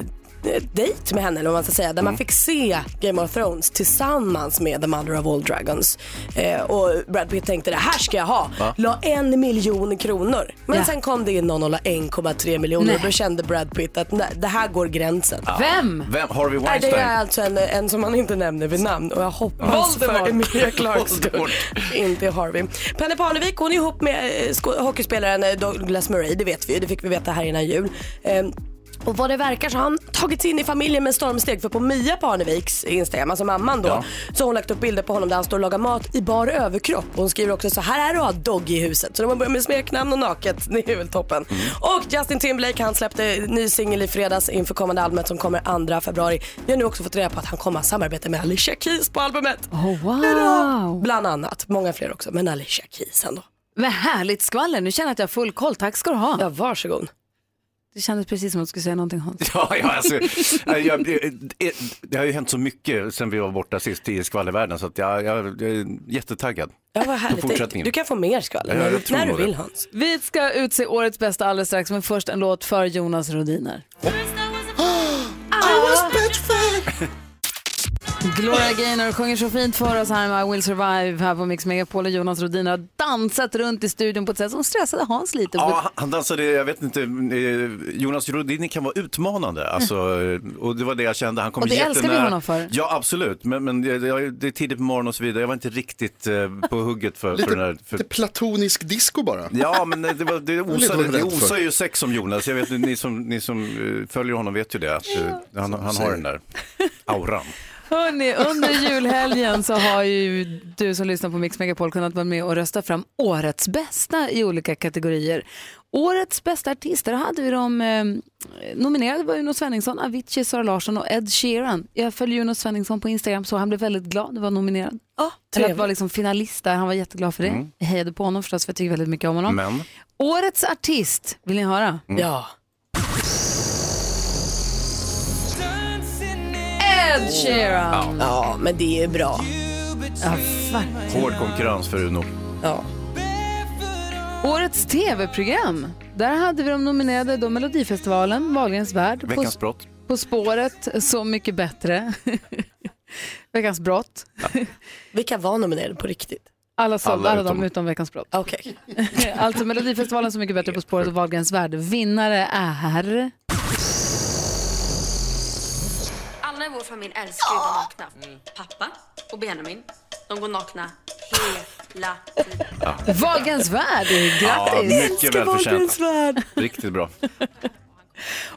Speaker 2: dejt med henne eller vad man ska säga där man fick se Game of Thrones tillsammans med The Mother of All Dragons. Eh, och Brad Pitt tänkte det här ska jag ha. La en miljon kronor. Men
Speaker 1: Ja.
Speaker 2: sen kom det in någon och la 1,3 miljoner och då kände Brad Pitt att nej, det här går gränsen.
Speaker 1: Vem?
Speaker 3: Vem? Harvey Weinstein?
Speaker 2: det är alltså en, en som man inte nämner vid namn och jag hoppas för
Speaker 1: Voldemort.
Speaker 2: Emilia Clarks skull. Inte Harvey. Penny Parnevik hon är ihop med eh, hockeyspelaren eh, Douglas Murray, det vet vi ju, det fick vi veta här innan jul. Eh, Och vad det verkar så har han tagit sig in i familjen med stormsteg för på Mia Parneviks Instagram, alltså mamman då,
Speaker 3: Ja.
Speaker 2: så har hon lagt upp bilder på honom där han står och lagar mat i bar överkropp. Och hon skriver också så här är det att ha Doggy i huset. Så de har börjat med smeknamn och naket, det är väl toppen. Och Justin Timberlake han släppte ny singel i fredags inför kommande albumet som kommer 2 februari. Vi har nu också fått reda på att han kommer att samarbeta med Alicia Keys på albumet.
Speaker 1: Oh, wow.
Speaker 2: Bland annat, många fler också, men Alicia Keys ändå.
Speaker 1: Men härligt skvaller, nu känner jag att jag har full koll. Tack ska du ha.
Speaker 2: Ja, varsågod.
Speaker 1: Det kändes precis som att du skulle säga någonting Hans.
Speaker 3: Ja, ja alltså, jag, jag, det, det har ju hänt så mycket sen vi var borta sist i skvallervärlden så att jag, jag, jag är jättetaggad.
Speaker 2: Ja, vad härligt. Du kan få mer skvaller
Speaker 3: Ja,
Speaker 2: när, du
Speaker 3: nog det.
Speaker 2: vill Hans.
Speaker 1: Vi ska utse årets bästa alldeles strax, men först en låt för Jonas Rodiner. Gloria Gaynor sjunger så fint för oss här med I will survive här på Mix Megapol och Jonas Rodiner har dansat runt i studion på ett sätt som stressade Hans lite.
Speaker 3: Ja, han- dansade, jag vet inte, eh, Jonas Rodini kan vara utmanande. Alltså, eh, och det var det jag kände. Han kom
Speaker 1: Och det älskar vi
Speaker 3: jättenära.
Speaker 1: honom för.
Speaker 3: Ja, absolut. Men, men det, är tidigt på morgonen och så vidare. Jag var inte riktigt eh, på hugget för, för den här. För...
Speaker 9: Lite platonisk disco bara.
Speaker 3: Ja, men det, var, det,
Speaker 9: lite
Speaker 3: osar, det osar ju sex om Jonas. Jag vet, ni som, ni som följer honom vet ju det. Att, han, han har den där auran.
Speaker 1: Hörrni, under julhelgen så har ju du som lyssnar på Mix Megapol kunnat vara med och rösta fram årets bästa i olika kategorier. Årets bästa artister hade vi de eh, nominerade var Uno Svenningsson, Avicii, Sara Larsson och Ed Sheeran. Jag följer Uno Svenningsson på Instagram så han blev väldigt glad att vara nominerad.
Speaker 2: Ja,
Speaker 1: Eller att vara liksom finalist där, han var jätteglad för det. Jag hejade på honom förstås för jag tycker väldigt mycket om honom.
Speaker 3: Men
Speaker 1: Årets artist, vill ni höra?
Speaker 2: Ja.
Speaker 1: Ed Sheeran!
Speaker 2: ja, men det är bra.
Speaker 1: Ja, verkligen.
Speaker 3: hård konkurrens för Uno.
Speaker 2: Ja.
Speaker 1: Årets tv-program. Där hade vi de nominerade då Melodifestivalen, Wahlgrens värld, på,
Speaker 3: Veckans brott.
Speaker 1: på spåret, Så mycket bättre, Veckans brott.
Speaker 2: Vilka var nominerade på riktigt?
Speaker 1: Alla, sålda,
Speaker 3: Alla
Speaker 1: alla
Speaker 3: utom-
Speaker 1: de utom Veckans brott.
Speaker 2: Okej.
Speaker 1: alltså Melodifestivalen, Så mycket bättre, På spåret och Wahlgrens värld. Vinnare är...
Speaker 10: Vår familj älskar ju att vara nakna. Pappa och Benjamin, de går nakna hela tiden.
Speaker 1: Wahlgrens värld,
Speaker 3: Ja,
Speaker 1: grattis!
Speaker 3: mycket välförtjänt. Riktigt bra.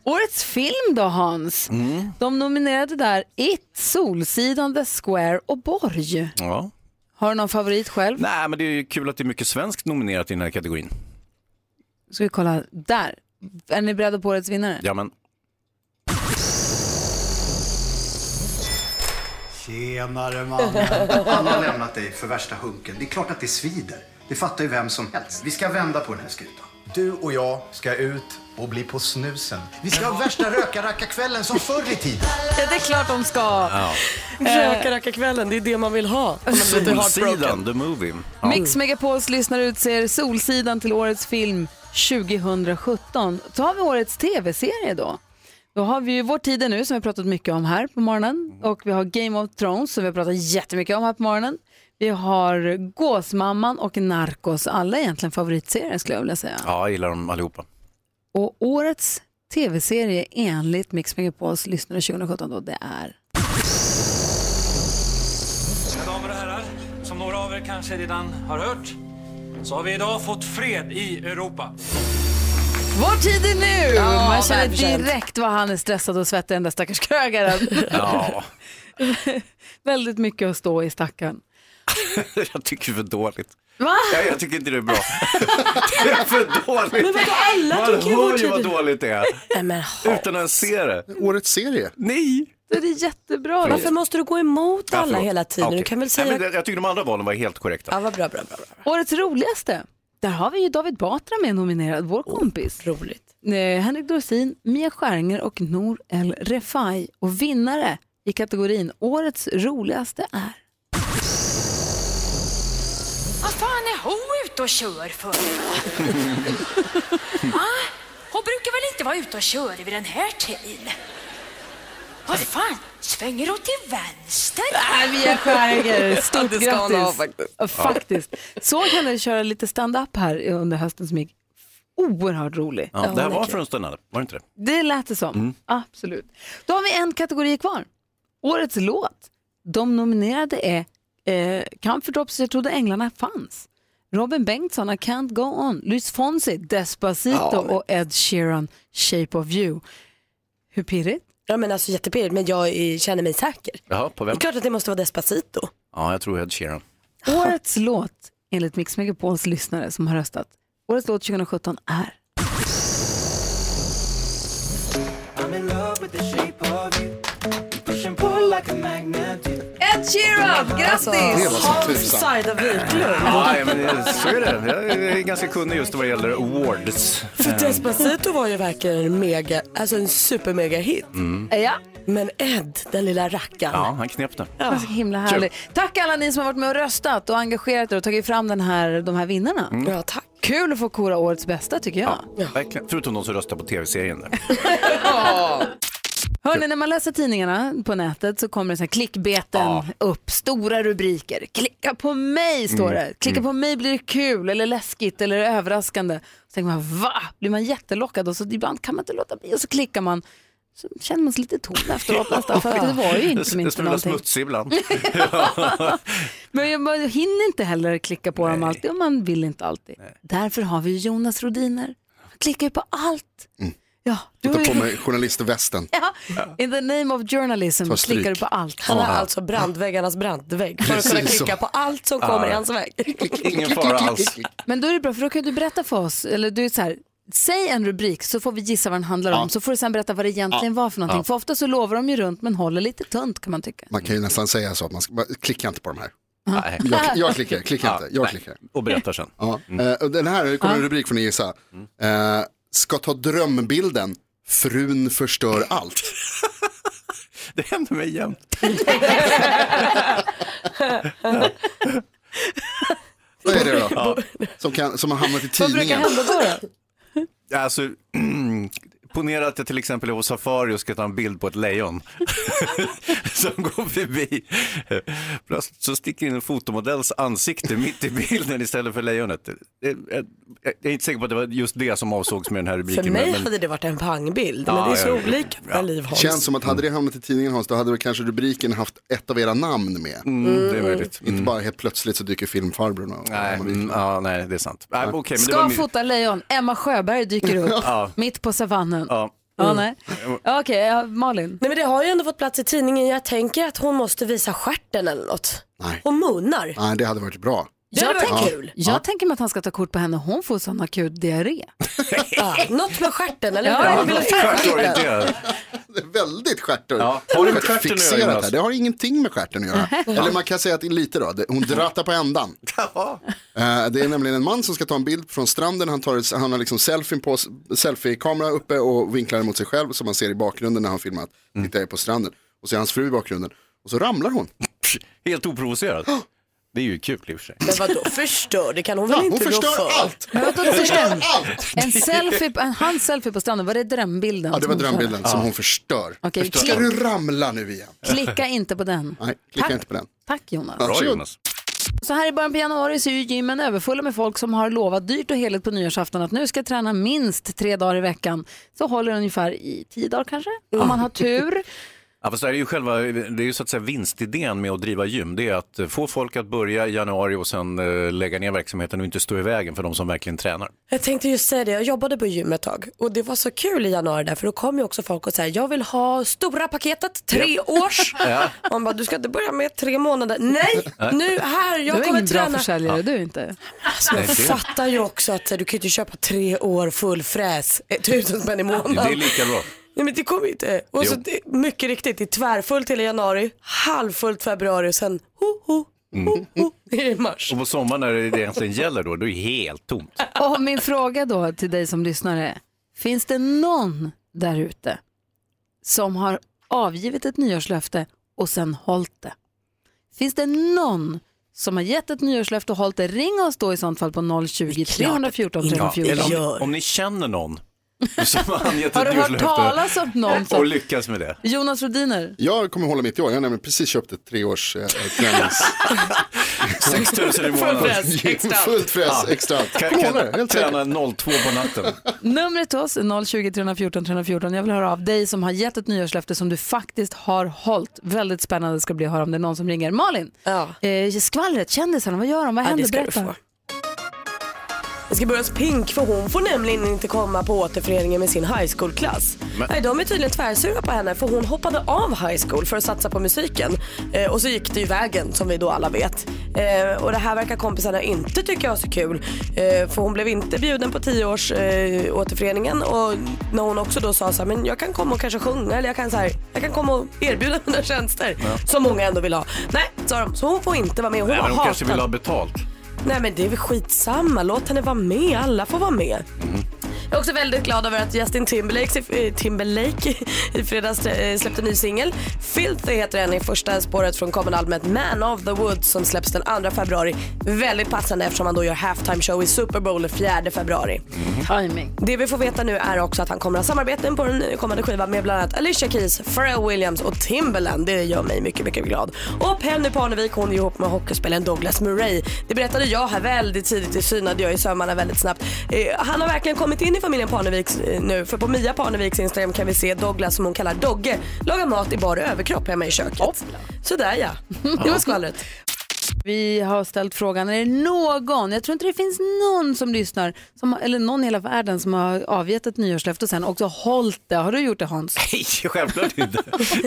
Speaker 1: Årets film då Hans?
Speaker 3: Mm.
Speaker 1: De nominerade där It, Solsidan, The Square och Borg.
Speaker 3: Ja.
Speaker 1: Har du någon favorit själv?
Speaker 3: Nej, men det är ju kul att det är mycket svenskt nominerat i den här kategorin.
Speaker 1: Ska vi kolla där. Är ni beredda på årets vinnare?
Speaker 3: Ja, men
Speaker 11: Tjenare mannen. Han har lämnat dig för värsta hunken. Det är klart att det svider. Det fattar ju vem som helst. Vi ska vända på den här skutan. Du och jag ska ut och bli på snusen. Vi ska ha värsta röka-racka-kvällen som förr i tiden.
Speaker 1: Ja, det är klart de ska.
Speaker 2: Röka racka kvällen, det är det man vill ha. Man.
Speaker 3: Solsidan, the movie. Ja.
Speaker 1: Mix Megapols lyssnare utser Solsidan till årets film 2017. Så har vi årets tv-serie då. Då har vi ju Vår tid är nu som vi har pratat mycket om här på morgonen och vi har Game of Thrones som vi har pratat jättemycket om här på morgonen. Vi har Gåsmamman och Narcos, alla egentligen favoritserier skulle jag vilja säga.
Speaker 3: ja, jag gillar dem allihopa.
Speaker 1: Och årets tv-serie enligt Mix Megapols lyssnare 2017 då, det är
Speaker 12: Mina damer och herrar, som några av er kanske redan har hört så har vi idag fått fred i Europa.
Speaker 1: Vår tid är nu!
Speaker 2: Ja,
Speaker 1: Man känner direkt vad han är stressad och svettig den där stackars krögaren.
Speaker 3: Ja,
Speaker 1: Väldigt mycket att stå i stackaren.
Speaker 3: jag tycker det är för dåligt.
Speaker 1: Va?
Speaker 3: Ja, jag tycker inte det är bra. det är för dåligt. Men
Speaker 2: vadå, alla
Speaker 3: Man
Speaker 2: tycker
Speaker 3: hör ju vad dåligt det är.
Speaker 2: Nej, men,
Speaker 3: Utan att se det.
Speaker 9: Årets serie.
Speaker 3: Nej.
Speaker 1: Det är jättebra.
Speaker 2: varför måste du gå emot
Speaker 3: Ja,
Speaker 2: alla
Speaker 3: förlåt.
Speaker 2: hela tiden?
Speaker 3: Okej.
Speaker 2: Du kan väl säga...
Speaker 3: Nej, men jag tycker de andra valen var helt korrekta.
Speaker 2: Ja, vad bra, bra, bra. bra.
Speaker 1: Årets roligaste. Där har vi ju David Batra med nominerad, vår kompis.
Speaker 2: Roligt.
Speaker 1: Eh, Henrik Dorsin, Mia Skäringer och Nour El Refai. Och vinnare i kategorin Årets roligaste är...
Speaker 10: Vad fan är hon ute och kör för? ah, hon brukar väl inte vara ute och köra vid den här tiden? Vad fan, svänger hon till vänster?
Speaker 1: Äh, Mia Skäringer, stort
Speaker 2: Det ska hon ha,
Speaker 1: grattis.
Speaker 2: faktiskt.
Speaker 1: Ja, faktiskt. Såg henne köra lite stand-up här under hösten som gick oerhört rolig.
Speaker 3: Ja, det här var för en stund, var det inte det?
Speaker 1: Det lät det som.
Speaker 3: Mm.
Speaker 1: Absolut. Då har vi en kategori kvar. Årets låt. De nominerade är eh, Comfort Drops, Jag trodde änglarna fanns. Robin Bengtsson, I can't go on. Luis Fonsi, Despacito
Speaker 2: Ja, men-
Speaker 1: och Ed Sheeran, Shape of you. Hur pirrigt?
Speaker 2: Ja men alltså jättepirrigt men jag är, känner mig säker.
Speaker 3: Jaha, på
Speaker 2: Det
Speaker 3: vem?
Speaker 2: är klart att det måste vara Despacito.
Speaker 3: Ja, jag tror Ed Sheeran.
Speaker 1: Årets låt, enligt Mix Megapols lyssnare som har röstat, årets låt 2017 är Ed Sheeran,
Speaker 2: Alltså,
Speaker 1: grattis!
Speaker 2: Hans Saida Wiklund.
Speaker 3: Ja, men det- så är det. Jag är ganska kunnig just vad det gäller awards.
Speaker 2: För Despacito var ju verkligen en mega, alltså en supermega hit.
Speaker 3: Mm.
Speaker 1: Ja.
Speaker 2: Men Ed, den lilla rackaren.
Speaker 3: Ja, han knep. Det
Speaker 1: var så himla härligt. Tack alla ni som har varit med och röstat och engagerat er och tagit fram den här, de här vinnarna.
Speaker 2: Ja, tack.
Speaker 1: Kul att få kora årets bästa tycker jag.
Speaker 3: Verkligen. Förutom de som röstar på tv-serien. där.
Speaker 1: Hörni, när man läser tidningarna på nätet så kommer det så här klickbeten
Speaker 3: Ja.
Speaker 1: upp, stora rubriker. Klicka på mig står
Speaker 3: Mm.
Speaker 1: det. Klicka på mig blir det kul eller läskigt eller överraskande. Så tänker man va? Blir man jättelockad och så ibland kan man inte låta bli och så klickar man. Så känner man sig lite tom efteråt nästan för det var ju inte som
Speaker 3: Det
Speaker 1: inte någonting.
Speaker 3: smutsig ibland.
Speaker 1: Men man hinner inte heller klicka på dem alltid och man vill inte alltid. Därför har vi Jonas Rodiner. Han klickar ju på allt. Ja, du
Speaker 9: Ta
Speaker 1: har
Speaker 9: på mig journalistvästen.
Speaker 1: Ja, in the name of journalism klickar du på allt.
Speaker 2: Han har alltså brandväggarnas brandvägg för att kunna klicka på allt som
Speaker 3: Ja.
Speaker 2: kommer i hans väg.
Speaker 3: Ingen fara alls.
Speaker 1: Men då är det bra för då kan du berätta för oss, eller du är så här, säg en rubrik så får vi gissa vad den handlar om
Speaker 9: Ja.
Speaker 1: så får du sen berätta vad det egentligen var för någonting.
Speaker 9: Ja.
Speaker 1: För ofta så lovar de ju runt men håller lite tunt kan man tycka.
Speaker 9: Man kan ju nästan säga så att man ska, klicka inte på de här.
Speaker 3: Nej.
Speaker 9: Jag, jag klickar, klicka
Speaker 3: Ja,
Speaker 9: inte, jag
Speaker 3: nej.
Speaker 9: klickar.
Speaker 3: Och berättar sen.
Speaker 9: Ja. Eh, den här kommer en rubrik får ni gissa. Eh, ska ta drömbilden, frun förstör allt.
Speaker 3: Det händer mig jämt.
Speaker 9: Vad är det då? Som, kan, som har hamnat i
Speaker 1: Vad brukar
Speaker 9: tidningen.
Speaker 1: hända då? då?
Speaker 3: Alltså, ponera att jag till exempel är på safari och ska ta en bild på ett lejon som går förbi. Plötsligt så sticker in en fotomodells ansikte mitt i bilden istället för lejonet. Jag- Jag jag är inte säker på att det var just det som avsågs med den här rubriken.
Speaker 2: För mig
Speaker 3: men-
Speaker 2: hade det varit en pangbild, men
Speaker 3: Ja,
Speaker 2: det är så
Speaker 3: ja,
Speaker 2: olika
Speaker 3: ja.
Speaker 2: liv Hans.
Speaker 9: Känns som att hade det hamnat i tidningen Hans, då hade väl kanske rubriken haft ett av era namn med.
Speaker 3: Mm, det är möjligt.
Speaker 9: Inte bara helt plötsligt så dyker filmfarbrorn och
Speaker 3: Nej, mm, ja, nej, det är sant. Men det
Speaker 1: Ska
Speaker 3: var min-
Speaker 1: fota lejon, Emma Sjöberg dyker upp
Speaker 3: Ja.
Speaker 1: mitt på savannen.
Speaker 3: Ja.
Speaker 1: Ja, nej. Ja, Okej, ja, Malin.
Speaker 2: Nej men det har ju ändå fått plats i tidningen. Jag tänker att hon måste visa stjärten eller något.
Speaker 9: Nej.
Speaker 2: Hon munnar.
Speaker 9: Nej, det hade varit bra.
Speaker 2: Det varit
Speaker 1: tänker,
Speaker 2: kul.
Speaker 1: jag tänker mig att han ska ta kort på henne, hon får sån akut diarré.
Speaker 2: Ja, något med stjärten eller
Speaker 1: Ja,
Speaker 2: hur?
Speaker 1: jag
Speaker 2: stjärten.
Speaker 3: Stjärtorienterad.
Speaker 9: Det är väldigt stjärtor.
Speaker 3: Ja. Har det med stjärten att göra,
Speaker 9: här. Det har ingenting med stjärten att göra. Eller man kan säga att det är lite då. Hon drattar på ändan.
Speaker 3: Ja.
Speaker 9: Eh, Det är nämligen en man som ska ta en bild från stranden. Han, tar, han har liksom selfie på, selfie-kamera uppe och vinklar mot sig själv som man ser i bakgrunden när han filmat.
Speaker 3: Mm.
Speaker 9: Tittar på stranden. Och så är hans fru i bakgrunden. Och så ramlar hon.
Speaker 3: Helt oprovocerat. Det är ju kul i och för sig.
Speaker 2: Men vadå förstör? Det kan hon väl
Speaker 9: hon
Speaker 2: inte rå
Speaker 9: förstör
Speaker 2: för?
Speaker 9: allt.
Speaker 1: Men vadå,
Speaker 9: Hon förstör
Speaker 1: förstör?
Speaker 9: allt.
Speaker 1: En selfie, en hans selfie på stranden, var det drömbilden?
Speaker 9: Ja, det var
Speaker 1: som hon
Speaker 9: drömbilden som hon förstör.
Speaker 1: Okej,
Speaker 9: Ska
Speaker 1: klick-
Speaker 9: du ramla nu igen?
Speaker 1: Klicka inte på den.
Speaker 9: Nej, klicka
Speaker 1: Tack.
Speaker 9: inte på den.
Speaker 1: Tack Jonas.
Speaker 3: Bra
Speaker 9: Varsågod.
Speaker 3: Jonas.
Speaker 1: Så här i början på januari så är ju gymmen överfulla med folk som har lovat dyrt och heligt på nyårsafton att nu ska jag träna minst tre dagar i veckan. Så håller det ungefär i tio dagar kanske, om man har tur.
Speaker 3: Ja, fast det är ju själva, det är ju så att säga vinstidén med att driva gym. Det är att få folk att börja i januari och sen eh, lägga ner verksamheten och inte stå i vägen för de som verkligen tränar.
Speaker 2: Jag tänkte just säga det, jag jobbade på gym ett tag och det var så kul i januari där för då kom ju också folk och sa jag vill ha stora paketet, tre års.
Speaker 3: Ja.
Speaker 2: Man bara, du ska inte börja med tre månader. Nej, nu här,
Speaker 1: Du
Speaker 2: jag
Speaker 1: är
Speaker 2: kommer
Speaker 1: ingen bra
Speaker 2: träna.
Speaker 1: försäljare du inte.
Speaker 2: Alltså,
Speaker 3: det-
Speaker 2: fattar ju också att du kan ju inte köpa tre år full fräs, eh, tusen spänn i
Speaker 3: Det är
Speaker 2: månaden.
Speaker 3: lika bra.
Speaker 2: Nej men det kommer inte. Och så, det, mycket riktigt, det är tvärfullt hela januari, halvfullt februari och sen ho, ho, ho, ho, i mars.
Speaker 3: Och på sommaren när det egentligen gäller då, då är det helt tomt.
Speaker 1: Och min fråga då till dig som lyssnar är, finns det någon där ute som har avgivit ett nyårslöfte och sen hållit det? Finns det någon som har gett ett nyårslöfte och hållit det? Ring oss då i sånt fall på 020 314
Speaker 3: Ja,
Speaker 1: 314.
Speaker 3: eller om, om ni känner någon har
Speaker 1: du hört talas om någon
Speaker 3: och
Speaker 1: som...
Speaker 3: lyckas med det.
Speaker 1: Jonas Rodiner?
Speaker 9: Jag kommer hålla mitt i år. Jag har nämligen precis köpt ett treårs eh, tränings...
Speaker 3: 6 000 i månaden.
Speaker 9: Fullt fräs, extra.
Speaker 3: Kan,
Speaker 9: Kommer hålla det,
Speaker 3: kan
Speaker 9: helt
Speaker 3: träna 02 på natten.
Speaker 1: Numret till oss är 020 314 314. Jag vill höra av dig som har gett ett nyårslöfte som du faktiskt har hållit. Väldigt spännande ska bli att höra om det är någon som ringer. Malin,
Speaker 2: Ja.
Speaker 1: eh, skvallret, kändisarna, vad gör de? Vad
Speaker 2: Ja,
Speaker 1: händer?
Speaker 2: det ska du
Speaker 1: Berätta.
Speaker 2: Det ska börja hos Pink för hon får nämligen inte komma på återföreningen med sin high school-klass. Nej, de är tydligen tvärsura på henne för hon hoppade av high school för att satsa på musiken. Eh, och så gick det ju vägen som vi då alla vet. Eh, och det här verkar kompisarna inte tycka var så kul. Eh, för hon blev inte bjuden på tioårs eh, återföreningen och när hon också då sa så här, men jag kan komma och kanske sjunga eller jag kan, så här, jag kan komma och erbjuda mina tjänster som många ändå vill ha. Nej, sa de, så hon får inte vara med. Hon
Speaker 3: Nej, men de kanske
Speaker 2: hatad.
Speaker 3: vill ha betalt.
Speaker 2: Nej men det är väl skitsamma, låt henne vara med, alla får vara med. Mm. Jag är också väldigt glad över att Justin Timberlake, eh, Timberlake i fredags eh, släppte en ny singel. Filthy heter den i första spåret från kommande albumet Man of the Woods som släpps den 2 februari. Väldigt passande eftersom han då gör halftime show i Super Bowl den 4 februari.
Speaker 1: Timing.
Speaker 2: Det vi får veta nu är också att han kommer ha samarbeten på den kommande skivan med bland annat Alicia Keys, Pharrell Williams och Timbaland. Det gör mig mycket, mycket glad. Och Penny Parnevik hon är ihop med hockeyspelaren Douglas Murray. Det berättade jag här väldigt tidigt, det synade jag i sömmarna väldigt snabbt. Eh, han har verkligen kommit in i familjen Parneviks eh, nu för på Mia Parneviks Instagram kan vi se Douglas som hon kallar Dogge laga mat i bara överkropp hemma i köket. Sådär ja, det var skvallret.
Speaker 1: Vi har ställt frågan, är det någon, jag tror inte det finns någon som lyssnar, som, eller någon i hela världen som har avgett ett nyårslöfte och sen också hållit det. Har du gjort det Hans?
Speaker 3: Nej, självklart inte.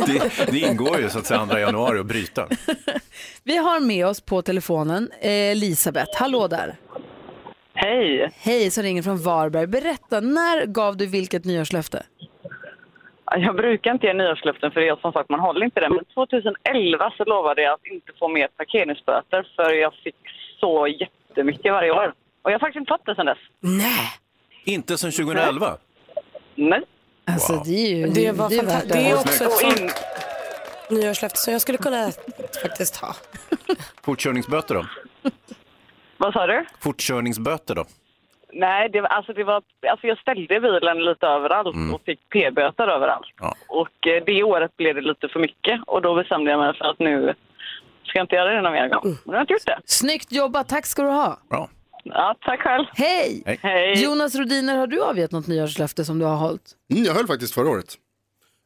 Speaker 3: Det, det ingår ju så att säga 2 januari att bryta.
Speaker 1: Vi har med oss på telefonen eh, Elisabeth, hallå där.
Speaker 13: Hej.
Speaker 1: Hej, som ringer från Varberg. Berätta, när gav du vilket nyårslöfte?
Speaker 13: Jag brukar inte ge nyårslöften för det som sagt man håller inte det. Men 2011 så lovade jag att inte få mer parkeringsböter för jag fick så jättemycket varje år. Och jag har faktiskt inte fått det sedan dess.
Speaker 2: Nej.
Speaker 3: Inte sedan 2011?
Speaker 13: Nej.
Speaker 1: Alltså det är ju
Speaker 2: Det var
Speaker 1: det
Speaker 2: fantastiskt. Det är också ett sånt nyårslöfte som jag skulle kunna faktiskt ha.
Speaker 3: Fortkörningsböter då?
Speaker 13: Vad sa du?
Speaker 3: Fortkörningsböter då?
Speaker 13: Nej, det var, alltså det var, alltså jag ställde bilen lite överallt och fick p-böter överallt. Och eh, det året blev det lite för mycket och då bestämde jag mig för att nu ska jag inte göra det någon mer gång. Men nu har jag inte gjort det.
Speaker 1: Snyggt jobbat, tack ska du ha.
Speaker 3: Bra.
Speaker 13: Ja, tack själv.
Speaker 1: Hej!
Speaker 13: Hej.
Speaker 1: Jonas Rodiner, har du avgett något nyårslöfte som du har hållit?
Speaker 9: Mm, jag höll faktiskt förra året.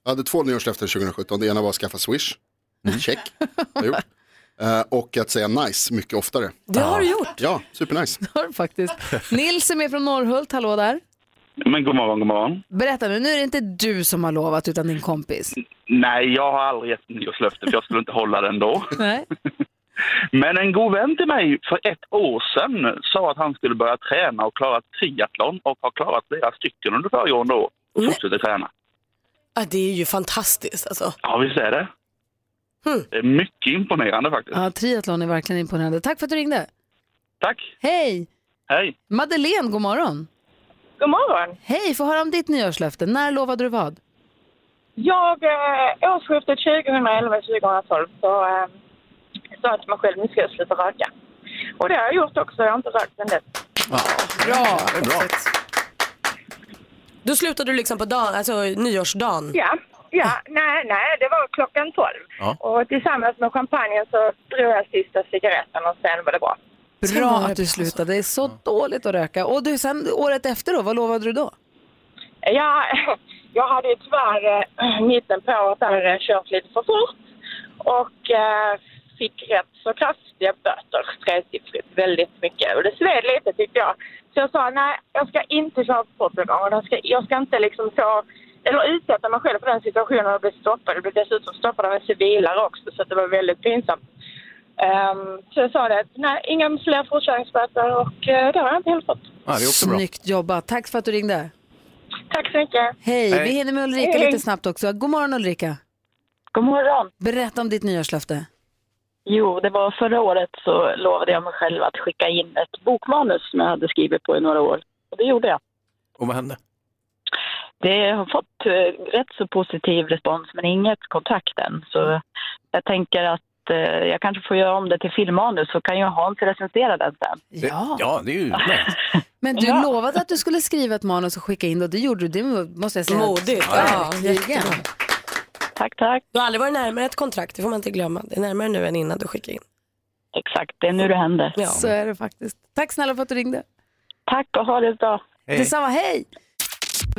Speaker 9: Jag hade två nyårslöften 2017. Det ena var att skaffa Swish. Check. Jag gjort. Eh, och att säga nice mycket oftare.
Speaker 1: Det har du gjort.
Speaker 9: Ja, supernice.
Speaker 1: Det har du faktiskt. Nils är med från Norrhult, hallå där.
Speaker 14: Men god morgon, god morgon.
Speaker 1: Berätta nu, nu är det inte du som har lovat utan din kompis.
Speaker 14: Nej, jag har aldrig gett nyårslöfte för jag skulle inte hålla den då.
Speaker 1: Nej.
Speaker 14: Men en god vän till mig för ett år sedan sa att han skulle börja träna och klara triathlon och har klarat flera stycken under föregående år och fortsätter träna.
Speaker 2: Ja, det är ju fantastiskt alltså.
Speaker 14: Ja, visst är det. Det är mycket imponerande faktiskt.
Speaker 1: Ja, triathlon är verkligen imponerande. Tack för att du ringde.
Speaker 14: Tack.
Speaker 1: Hej!
Speaker 14: Hej.
Speaker 1: Madeleine, god morgon.
Speaker 8: God morgon.
Speaker 1: Hej, få höra om ditt nyårslöfte. När lovade du vad?
Speaker 8: Jag, eh, årsskiftet 2011-2012 så eh, sa jag till mig själv, nu ska jag sluta röka. Och det har jag gjort också, jag har inte rökt sedan dess.
Speaker 1: Bra.
Speaker 3: Det är bra.
Speaker 2: Då slutade du liksom på dagen, alltså nyårsdagen?
Speaker 8: Ja, ja nej, nej, det var klockan 12.
Speaker 2: Ja.
Speaker 8: Och tillsammans med champagnen så drog jag sista cigaretten och sen var det bra.
Speaker 1: Bra att du slutade. Det är så dåligt att röka. Och du, sen året efter då, vad lovade du då?
Speaker 8: Ja, jag hade ju tyvärr eh, mitten på året där eh, kört lite för fort och eh, fick rätt så kraftiga böter, tresiffrigt, väldigt mycket. Och det sved lite tyckte jag. Så jag sa nej, jag ska inte köra för fort gång. och Jag ska, jag ska inte liksom få, eller utsätta mig själv för den situationen och bli stoppad. Jag blev dessutom stoppad av en civilare också så det var väldigt pinsamt. Ehm, så jag sa det, att nej, inga fler fortkörningsböter och eh, det har jag inte heller fått.
Speaker 3: Ja, det är också bra.
Speaker 1: Snyggt jobbat. Tack för att du ringde.
Speaker 8: Tack så mycket.
Speaker 1: Hej,
Speaker 8: Hej.
Speaker 1: vi hinner med Ulrika
Speaker 8: Hej.
Speaker 1: lite snabbt också. God morgon Ulrika.
Speaker 15: God morgon.
Speaker 1: Berätta om ditt nyårslöfte.
Speaker 15: Jo, det var förra året så lovade jag mig själv att skicka in ett bokmanus som jag hade skrivit på i några år. Och det gjorde jag.
Speaker 3: Och vad hände?
Speaker 15: Det har fått eh, rätt så positiv respons men inget kontakt än. Så jag tänker att eh, jag kanske får göra om det till filmmanus så kan ju Hans recensera den sen.
Speaker 1: Ja.
Speaker 3: Ja, det är ju utmärkt.
Speaker 1: Men du
Speaker 15: Ja.
Speaker 1: lovade att du skulle skriva ett manus och skicka in det och det gjorde du. Det måste jag säga.
Speaker 2: Modigt.
Speaker 1: Ja,
Speaker 2: Ja.
Speaker 15: Tack, tack.
Speaker 2: Du har aldrig varit närmare ett kontrakt, det får man inte glömma. Det är närmare nu än innan du skickade in.
Speaker 15: Exakt, det är nu det händer.
Speaker 2: Ja.
Speaker 1: Så är det faktiskt. Tack snälla för att du ringde.
Speaker 15: Tack och ha det bra.
Speaker 3: Hej.
Speaker 1: Detsamma, hej!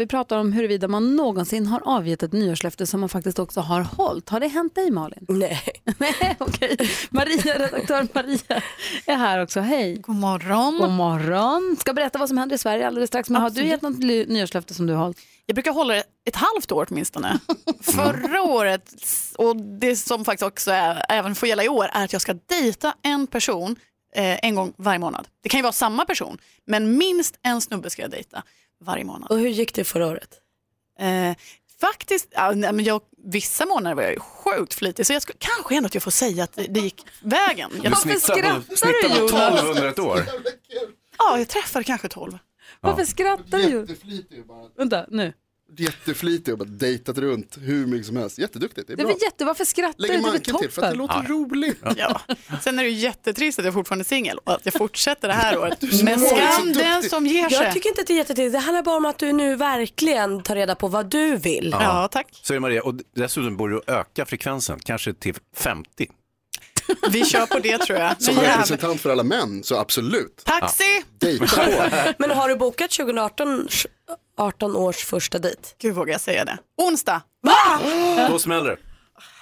Speaker 1: Vi pratar om huruvida man någonsin har avgett ett nyårslöfte som man faktiskt också har hållit. Har det hänt dig Malin?
Speaker 2: Nej.
Speaker 1: Nej, okej. Maria, redaktör Maria är här också. Hej.
Speaker 16: God morgon.
Speaker 1: God morgon. Ska berätta vad som händer i Sverige alldeles strax. Men har du gett något nyårslöfte som du har hållit?
Speaker 16: Jag brukar hålla det ett halvt år åtminstone. Förra året, och det som faktiskt också är, även får gälla i år, är att jag ska dejta en person eh, en gång varje månad. Det kan ju vara samma person, men minst en snubbe ska jag dejta varje månad.
Speaker 2: Och hur gick det förra året?
Speaker 16: Eh, faktiskt, ja, nej, men jag, vissa månader var jag ju sjukt flitig, så jag ska, kanske ändå att jag får säga att det, det gick vägen.
Speaker 3: Du
Speaker 16: Jag,
Speaker 3: snittar på, snittar på 12 under ett år.
Speaker 16: ja, jag träffade kanske 12.
Speaker 1: Varför skrattar du?
Speaker 9: Jätteflitig bara.
Speaker 1: Vänta, nu.
Speaker 9: Jätteflitig och bara dejtat runt hur mycket som helst. Jätteduktigt, det är
Speaker 1: Det är
Speaker 9: bra.
Speaker 1: jätte, varför skrattar du? Det är väl
Speaker 9: till för att det låter roligt.
Speaker 16: Ja. Sen är det ju jättetrist att jag fortfarande är singel och att jag fortsätter det här året. Men skam den som ger sig.
Speaker 2: Jag tycker inte att det är jättetrist. Det handlar bara om att du nu verkligen tar reda på vad du vill.
Speaker 16: Ja, tack.
Speaker 3: Så är det Maria, och dessutom borde du öka frekvensen, kanske till 50.
Speaker 16: Vi kör på det tror jag.
Speaker 9: Som representant för alla män, så absolut.
Speaker 16: Taxi!
Speaker 9: Dejta på.
Speaker 2: Men har du bokat 2018 18 års första dejt?
Speaker 16: Gud vågar jag säga det. Onsdag.
Speaker 3: Då smäller det.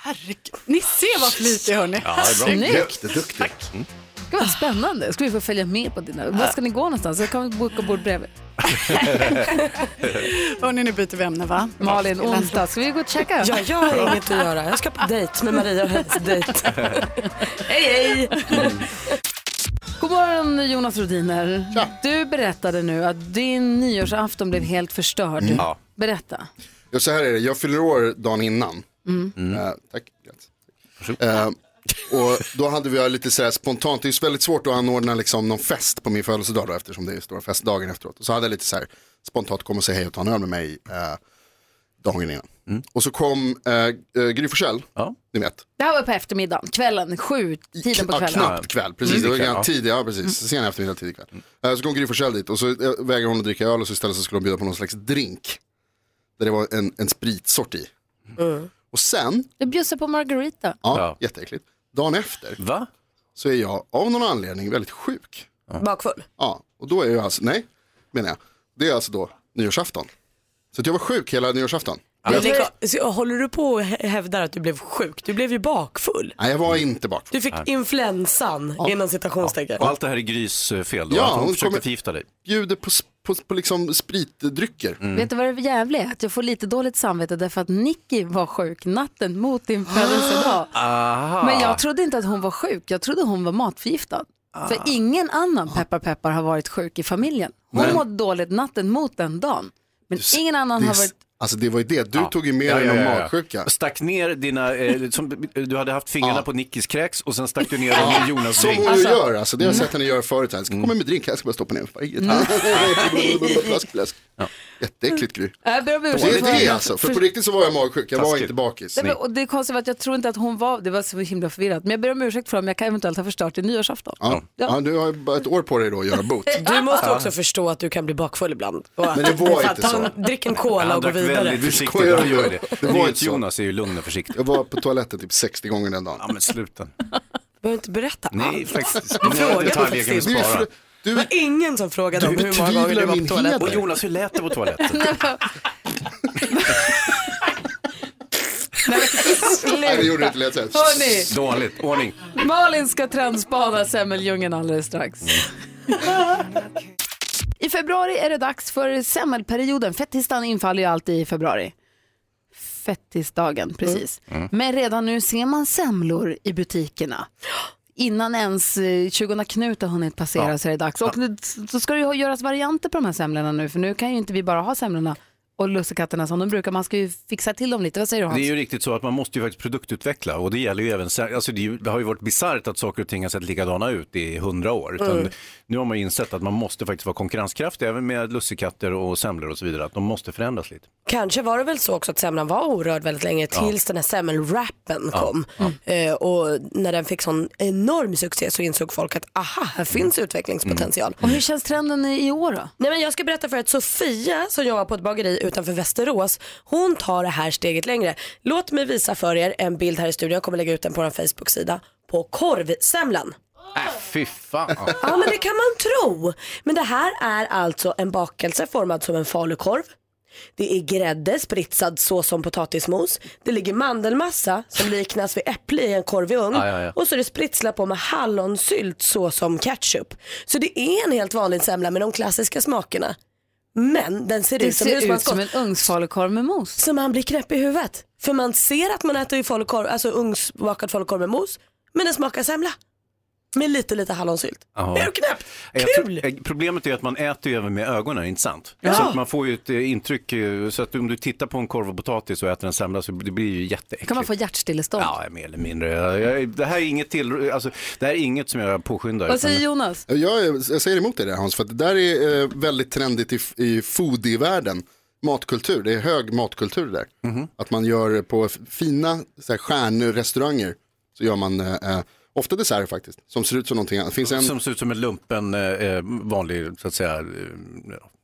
Speaker 16: Herregud. Ni ser vad flitig hörni.
Speaker 3: Ja, det är bra.
Speaker 1: Snyggt.
Speaker 9: Jätteduktig.
Speaker 3: Mm.
Speaker 1: Gud vad spännande. Ska vi få följa med på dina... Var ska ni gå någonstans? Jag kan boka bord bredvid.
Speaker 16: Hörni, nu byter vi ämne va?
Speaker 1: Malin, onsdag. Ska vi gå och checka?
Speaker 2: Ja, jag har inget att göra. Jag ska på dejt med Maria och hennes dejt. hej, hej!
Speaker 1: God morgon Jonas Rodiner. Du berättade nu att din nyårsafton blev helt förstörd.
Speaker 9: Mm.
Speaker 3: Ja.
Speaker 1: Berätta.
Speaker 9: Ja, så här är det, jag fyller år dagen innan.
Speaker 1: Mm.
Speaker 9: Eh, tack. Eh, och då hade vi lite så här spontant, det är väldigt svårt att anordna liksom någon fest på min födelsedag då, eftersom det är stora festdagen efteråt. Och så hade jag lite så här spontant kom och säga hej och ta en öl med mig eh, dagen innan. Och så kom eh, eh, Gry Forssell,
Speaker 3: Ja.
Speaker 9: ni vet.
Speaker 1: Det här var på eftermiddagen, kvällen, sju, tiden på
Speaker 9: Ja,
Speaker 1: kvällen.
Speaker 9: knappt kväll, precis.
Speaker 3: Mm.
Speaker 9: Det var
Speaker 3: Kväll, ja.
Speaker 9: tidig, ja precis. Sen eftermiddag, tidig kväll. Eh, Så kom Gry Forssell dit och så eh, vägrade hon att dricka öl och så istället så skulle hon bjuda på någon slags drink. Där det var en, en spritsort i. Och sen,
Speaker 1: Du bjussar på margarita.
Speaker 9: ja,
Speaker 3: Ja.
Speaker 9: jätteäckligt. Dagen efter
Speaker 3: Va?
Speaker 9: så är jag av någon anledning väldigt sjuk.
Speaker 2: Bakfull.
Speaker 9: Ja, och då är jag alltså, nej, menar jag. Det är alltså då nyårsafton. Så att jag var sjuk hela nyårsafton.
Speaker 2: Men det är klart, så Håller du på och hä- hävdar att du blev sjuk? Du blev ju bakfull.
Speaker 9: Nej, jag var inte bakfull.
Speaker 2: Du fick influensan inom citationstecken.
Speaker 3: Och allt det här är Grys fel då?
Speaker 9: Ja,
Speaker 3: hon
Speaker 9: hon
Speaker 3: försökte förgifta dig?
Speaker 9: Bjuder på, på, på liksom spritdrycker.
Speaker 3: Mm.
Speaker 1: Vet du vad det jävliga är? Att jag får lite dåligt samvete därför att Nicky var sjuk natten mot din födelsedag. Men jag trodde inte att hon var sjuk, jag trodde hon var matförgiftad. För ingen annan peppar peppar har varit sjuk i familjen. Hon
Speaker 9: Nej.
Speaker 1: mådde dåligt natten mot den dagen. Men ingen annan har varit...
Speaker 9: alltså det var ju det, du
Speaker 3: Ja.
Speaker 9: tog ju med
Speaker 3: Ja,
Speaker 9: dig
Speaker 3: ja,
Speaker 9: någon
Speaker 3: ja, ja.
Speaker 9: magsjuka.
Speaker 3: Stack ner dina, eh, som, du hade haft fingrarna
Speaker 9: Ja.
Speaker 3: på Nickis kräks och sen stack du ner dem i Jonas
Speaker 9: Som
Speaker 3: drink.
Speaker 9: hon ju gör, alltså, det har jag sett henne göra förut. Jag ska komma med drink, jag ska bara stoppa ner. Flask, flask. Jätteäckligt Gry. Det är det
Speaker 1: för-
Speaker 9: alltså, för på riktigt så var jag magsjuk, jag var
Speaker 3: Taskigt.
Speaker 9: inte bakis.
Speaker 1: Nej, men, och det är konstigt att jag tror inte att hon var, det var så himla förvirrat. Men jag ber om ursäkt för om jag kan eventuellt ha förstört din nyårsafton.
Speaker 9: Ja. Ja, du har ju bara ett år på dig då att göra bot.
Speaker 2: Du måste också förstå att du kan bli bakfull ibland.
Speaker 9: Men det var inte så.
Speaker 2: Drick en cola och gå
Speaker 3: drack
Speaker 2: vidare.
Speaker 3: väldigt han
Speaker 9: du?
Speaker 3: gör det.
Speaker 9: Det var inte så.
Speaker 3: Jonas är ju lugn och försiktig.
Speaker 9: Jag var på toaletten typ 60 gånger den dagen.
Speaker 3: Ja men sluta.
Speaker 2: Du behöver inte berätta
Speaker 3: Nej
Speaker 2: allt.
Speaker 3: faktiskt.
Speaker 2: Du
Speaker 3: Några
Speaker 2: frågade
Speaker 3: detaljer kan vi
Speaker 2: faktiskt.
Speaker 3: spara.
Speaker 9: Du,
Speaker 2: Det var ingen som frågade om hur många gånger du var på toaletten.
Speaker 3: Och. Jonas, hur lät det på toaletten?
Speaker 9: nej det gjorde inte, lät så här.
Speaker 1: Hörni,
Speaker 3: Dåligt, ordning.
Speaker 1: Malin ska trendspana semmeldjungeln alldeles strax. I februari är det dags för semmelperioden. Fettisdagen infaller ju alltid i februari. Fettisdagen, precis. Men redan nu ser man semlor i butikerna. Innan ens eh, 20 Knut har hunnit passera så är det dags. Och nu- så ska det ju göras varianter på de här semlorna nu. För nu kan ju inte vi bara ha semlorna och lussekatterna som de brukar. Man ska ju fixa till dem lite. Vad säger du Hans?
Speaker 3: Det är ju riktigt så att man måste ju faktiskt produktutveckla och det gäller ju även, alltså det, ju- det har ju varit bisarrt att saker och ting har sett likadana ut i hundra år. Utan
Speaker 2: Mm.
Speaker 3: Nu har man ju insett att man måste faktiskt vara konkurrenskraftig även med lussekatter och semlor och så vidare. Att de måste förändras lite.
Speaker 2: Kanske var det väl så också att semlan var orörd väldigt länge tills den här semmelwrappen kom. Eh, och när den fick sån enorm succé så insåg folk att aha, här finns utvecklingspotential.
Speaker 1: Och hur känns trenden i i år då?
Speaker 2: Nej, men jag ska berätta för att Sofia som jobbar på ett bageri utanför Västerås, hon tar det här steget längre. Låt mig visa för er en bild här i studion, jag kommer lägga ut den på vår Facebook-sida, på korvsemlan.
Speaker 3: Äh, fy fan.
Speaker 2: Ja men det kan man tro. Men det här är alltså en bakelse formad som en falukorv. Det är grädde spritsad så som potatismos. Det ligger mandelmassa som liknas vid äpple i en korv i ugn.
Speaker 3: Ja, ja, ja.
Speaker 2: Och så är det spritslar på med hallonsylt så som ketchup. Så det är en helt vanlig semla med de klassiska smakerna. Men den ser
Speaker 1: Det
Speaker 2: ut som
Speaker 1: ser ut som en ugnsfalukorv med mos.
Speaker 2: Så man blir knäpp i huvudet. För man ser att man äter ju falukorv, alltså ugnsbakad falukorv med mos. Men den smakar semla. Med lite lite hallonsylt.
Speaker 3: Ja.
Speaker 2: Är du knäpp?
Speaker 3: Jag
Speaker 2: Kul!
Speaker 3: tror- eh, Problemet är att man äter ju även med ögonen, inte sant?
Speaker 2: Ja.
Speaker 3: Så att man får ju ett eh, intryck, eh, så att om du tittar på en korv och potatis och äter en semla så det blir ju jätteäckligt.
Speaker 1: kan man få hjärtstillestånd.
Speaker 3: Ja, mer eller mindre. Jag, jag, det här är inget till, alltså, det här är inget som jag påskyndar.
Speaker 1: Vad säger Jonas?
Speaker 9: Jag, jag säger emot dig där Hans, för att det där är eh, väldigt trendigt i, i foodie-världen. Matkultur, det är hög matkultur där.
Speaker 3: Mhm.
Speaker 9: Att man gör på fina så här, stjärnrestauranger så gör man eh, ofta desserter faktiskt, som ser ut som någonting annat. Det finns en...
Speaker 3: Som ser ut som en lumpen, eh, vanlig, så att säga, eh,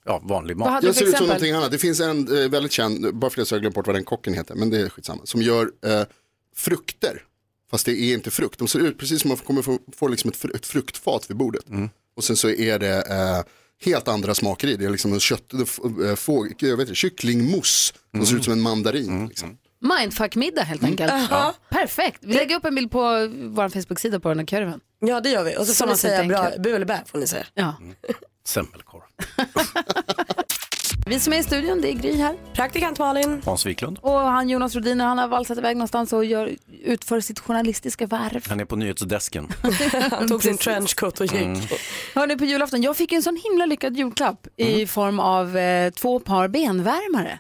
Speaker 3: ja, vanlig mat.
Speaker 9: Jag ser ut som någonting annat. Det finns en eh, väldigt känd, bara för det så har jag glömt bort vad den kocken heter, men det är skitsamma, som gör eh, frukter. Fast det är inte frukt. De ser ut precis som man kommer få, få liksom ett, ett fruktfat vid bordet. Och sen så är det eh, helt andra smaker i. Det är liksom en kött, eh, få, jag vet inte, kycklingmousse som ser ut som en mandarin. Liksom.
Speaker 1: Mindfuck-middag helt enkelt.
Speaker 2: Ja.
Speaker 1: Perfekt. Vi lägger upp en bild på vår Facebook-sida på den här kurven.
Speaker 2: Ja det gör vi. Och så får
Speaker 1: Som
Speaker 2: ni
Speaker 1: man
Speaker 2: säga bra, bu eller bä får ni säga.
Speaker 1: Ja.
Speaker 3: Semmelkorv.
Speaker 1: Vi som är i studion, det är Gry här.
Speaker 2: Praktikant Malin.
Speaker 3: Hans Wiklund.
Speaker 1: Och han Jonas Rodiner, han har valsat iväg någonstans och gör, utför sitt journalistiska värv.
Speaker 3: Han är på nyhetsdesken.
Speaker 2: Han tog sin trenchcoat och gick.
Speaker 3: Mm.
Speaker 1: Hörni, på julafton, jag fick en sån himla lyckad julklapp i form av eh, två par benvärmare.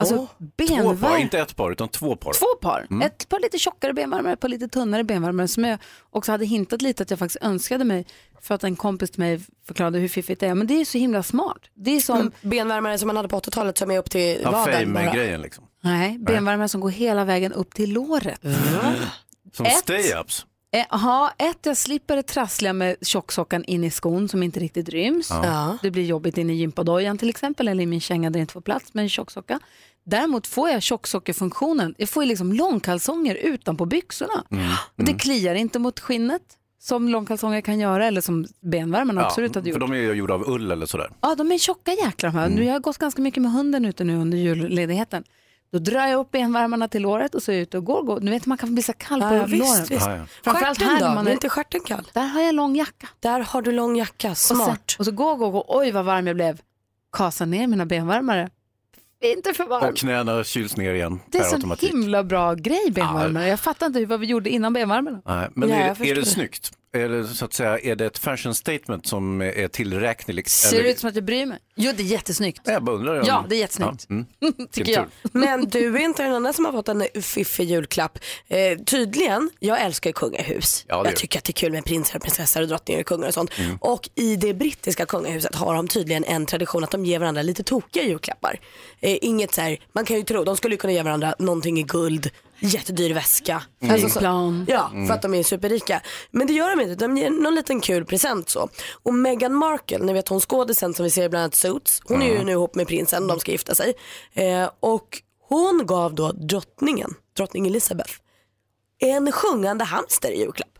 Speaker 1: Alltså
Speaker 3: Två
Speaker 1: benvärmare.
Speaker 3: par, inte ett par utan två par.
Speaker 1: Två par.
Speaker 3: Mm.
Speaker 1: Ett par lite tjockare benvärmare, ett par lite tunnare benvärmare som jag också hade hintat lite att jag faktiskt önskade mig för att en kompis till mig förklarade hur fiffigt det är. Men det är så himla smart. Det är som,
Speaker 2: Men benvärmare som man hade på 80-talet som är upp till
Speaker 3: Ja,
Speaker 2: vaden bara.
Speaker 3: fame-grejen liksom.
Speaker 1: nej, benvärmare som går hela vägen upp till låret.
Speaker 3: Som
Speaker 1: Ett.
Speaker 3: stay-ups.
Speaker 1: Eh, Ja, ett, jag slipper det trassliga med tjocksockan in i skon som inte riktigt ryms.
Speaker 2: Ja.
Speaker 1: Det blir jobbigt in i gympadojan till exempel eller i min känga där det inte får plats med en tjocksocka. Däremot får jag tjocksockerfunktionen. Jag får ju liksom långkalsonger utanpå byxorna. Och det kliar inte mot skinnet som långkalsonger kan göra eller som benvärmarna absolut hade
Speaker 3: för
Speaker 1: gjort.
Speaker 3: de är ju gjorda av ull eller sådär.
Speaker 1: Ja, de är tjocka jäklar de här. Nu, jag har gått ganska mycket med hunden ute nu under julledigheten. Då drar jag upp benvärmarna till låret och så är jag ute och går. går. Du vet man kan bli så kall på
Speaker 2: Ja,
Speaker 1: låren.
Speaker 2: visst.
Speaker 3: Ja, ja.
Speaker 1: Framförallt här
Speaker 2: då?
Speaker 1: man är...
Speaker 2: inte stjärten kall?
Speaker 1: Där har jag lång jacka.
Speaker 2: Där har du lång jacka,
Speaker 1: Och, sen,
Speaker 2: smart.
Speaker 1: och så gå, gå, gå. Oj vad varm jag blev. Kasa ner mina benvärmare. Inte för varmt.
Speaker 3: Och knäna kyls ner igen
Speaker 1: Det är
Speaker 3: per
Speaker 1: så
Speaker 3: automatik.
Speaker 1: himla bra grej benvärmare. Jag fattar inte hur, vad vi gjorde innan benvärmarna.
Speaker 3: Nej, men är, är det
Speaker 1: det.
Speaker 3: snyggt? Är det, så att säga, är det ett fashion statement som är tillräkneligt?
Speaker 1: Ser det ut som att jag bryr mig? Jo, det är jättesnyggt.
Speaker 3: Jag bara undrar. om-
Speaker 1: Ja, det är jättesnyggt.
Speaker 3: Ja, mm.
Speaker 1: Tycker jag.
Speaker 2: Men du är inte den enda som har fått en fiffig julklapp. Eh, tydligen, jag älskar kungahus.
Speaker 3: Ja,
Speaker 2: jag tycker att det är kul med prinsar, prinsessor och drottningar och kungar och sånt.
Speaker 3: Mm.
Speaker 2: Och i det brittiska kungahuset har de tydligen en tradition att de ger varandra lite tokiga julklappar. Eh, inget så här, man kan ju tro, de skulle kunna ge varandra någonting i guld, jättedyr väska.
Speaker 1: Mm.
Speaker 2: Alltså så-. Ja,
Speaker 3: Mm.
Speaker 2: för att de är superrika. Men det gör de inte, de ger någon liten kul present så. Och Meghan Markle, ni vet hon skådisen som vi ser i bland annat Suits, hon är ju
Speaker 3: Mm.
Speaker 2: nu ihop med prinsen, de ska gifta sig. Eh, och hon gav då drottningen, drottning Elizabeth, en sjungande hamster i julklapp.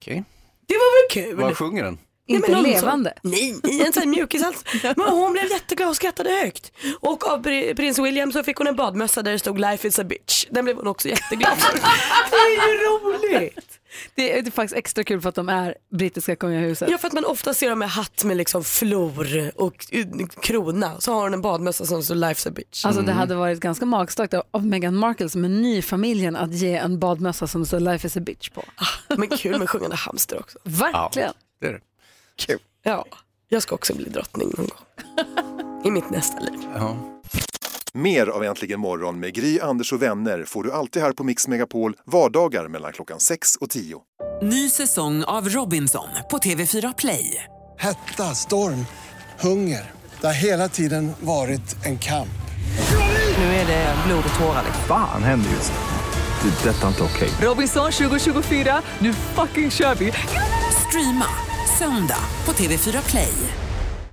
Speaker 3: Okej.
Speaker 2: Det var väl kul?
Speaker 3: Vad sjunger den?
Speaker 2: Nej,
Speaker 1: Inte
Speaker 2: men någon
Speaker 1: levande.
Speaker 2: Som, nej, i en sån här mjukishals. Men hon blev jätteglad och skrattade högt. Och av pri- prins William så fick hon en badmössa där det stod Life is a bitch. Den blev hon också jätteglad för. Det är ju roligt.
Speaker 1: Det är, det är faktiskt extra kul för att de är brittiska kungahuset.
Speaker 2: Ja för att man ofta ser dem med hatt med liksom flor och krona. Så har hon en badmössa som står Life's a bitch.
Speaker 1: Alltså det hade varit ganska magstarkt av- Meghan Markle som är ny i familjen att ge en badmössa som står Life is a bitch på.
Speaker 2: Men kul med sjungande hamster också.
Speaker 1: Verkligen.
Speaker 3: Det är det.
Speaker 2: Kul. Ja, jag ska också bli drottning någon gång. I mitt nästa liv.
Speaker 3: Ja.
Speaker 17: Mer av Äntligen morgon med Gry, Anders och vänner får du alltid här på Mix Megapol vardagar mellan klockan 6 och 10.
Speaker 18: Ny säsong av Robinson på TV4 Play.
Speaker 19: Hetta, storm, hunger. Det har hela tiden varit en kamp.
Speaker 18: Nu är det blod och tårar.
Speaker 20: Fan händer just nu. Det. är Detta är inte okej.
Speaker 18: Robinson 2024, nu fucking kör vi! Streama söndag på TV4 Play.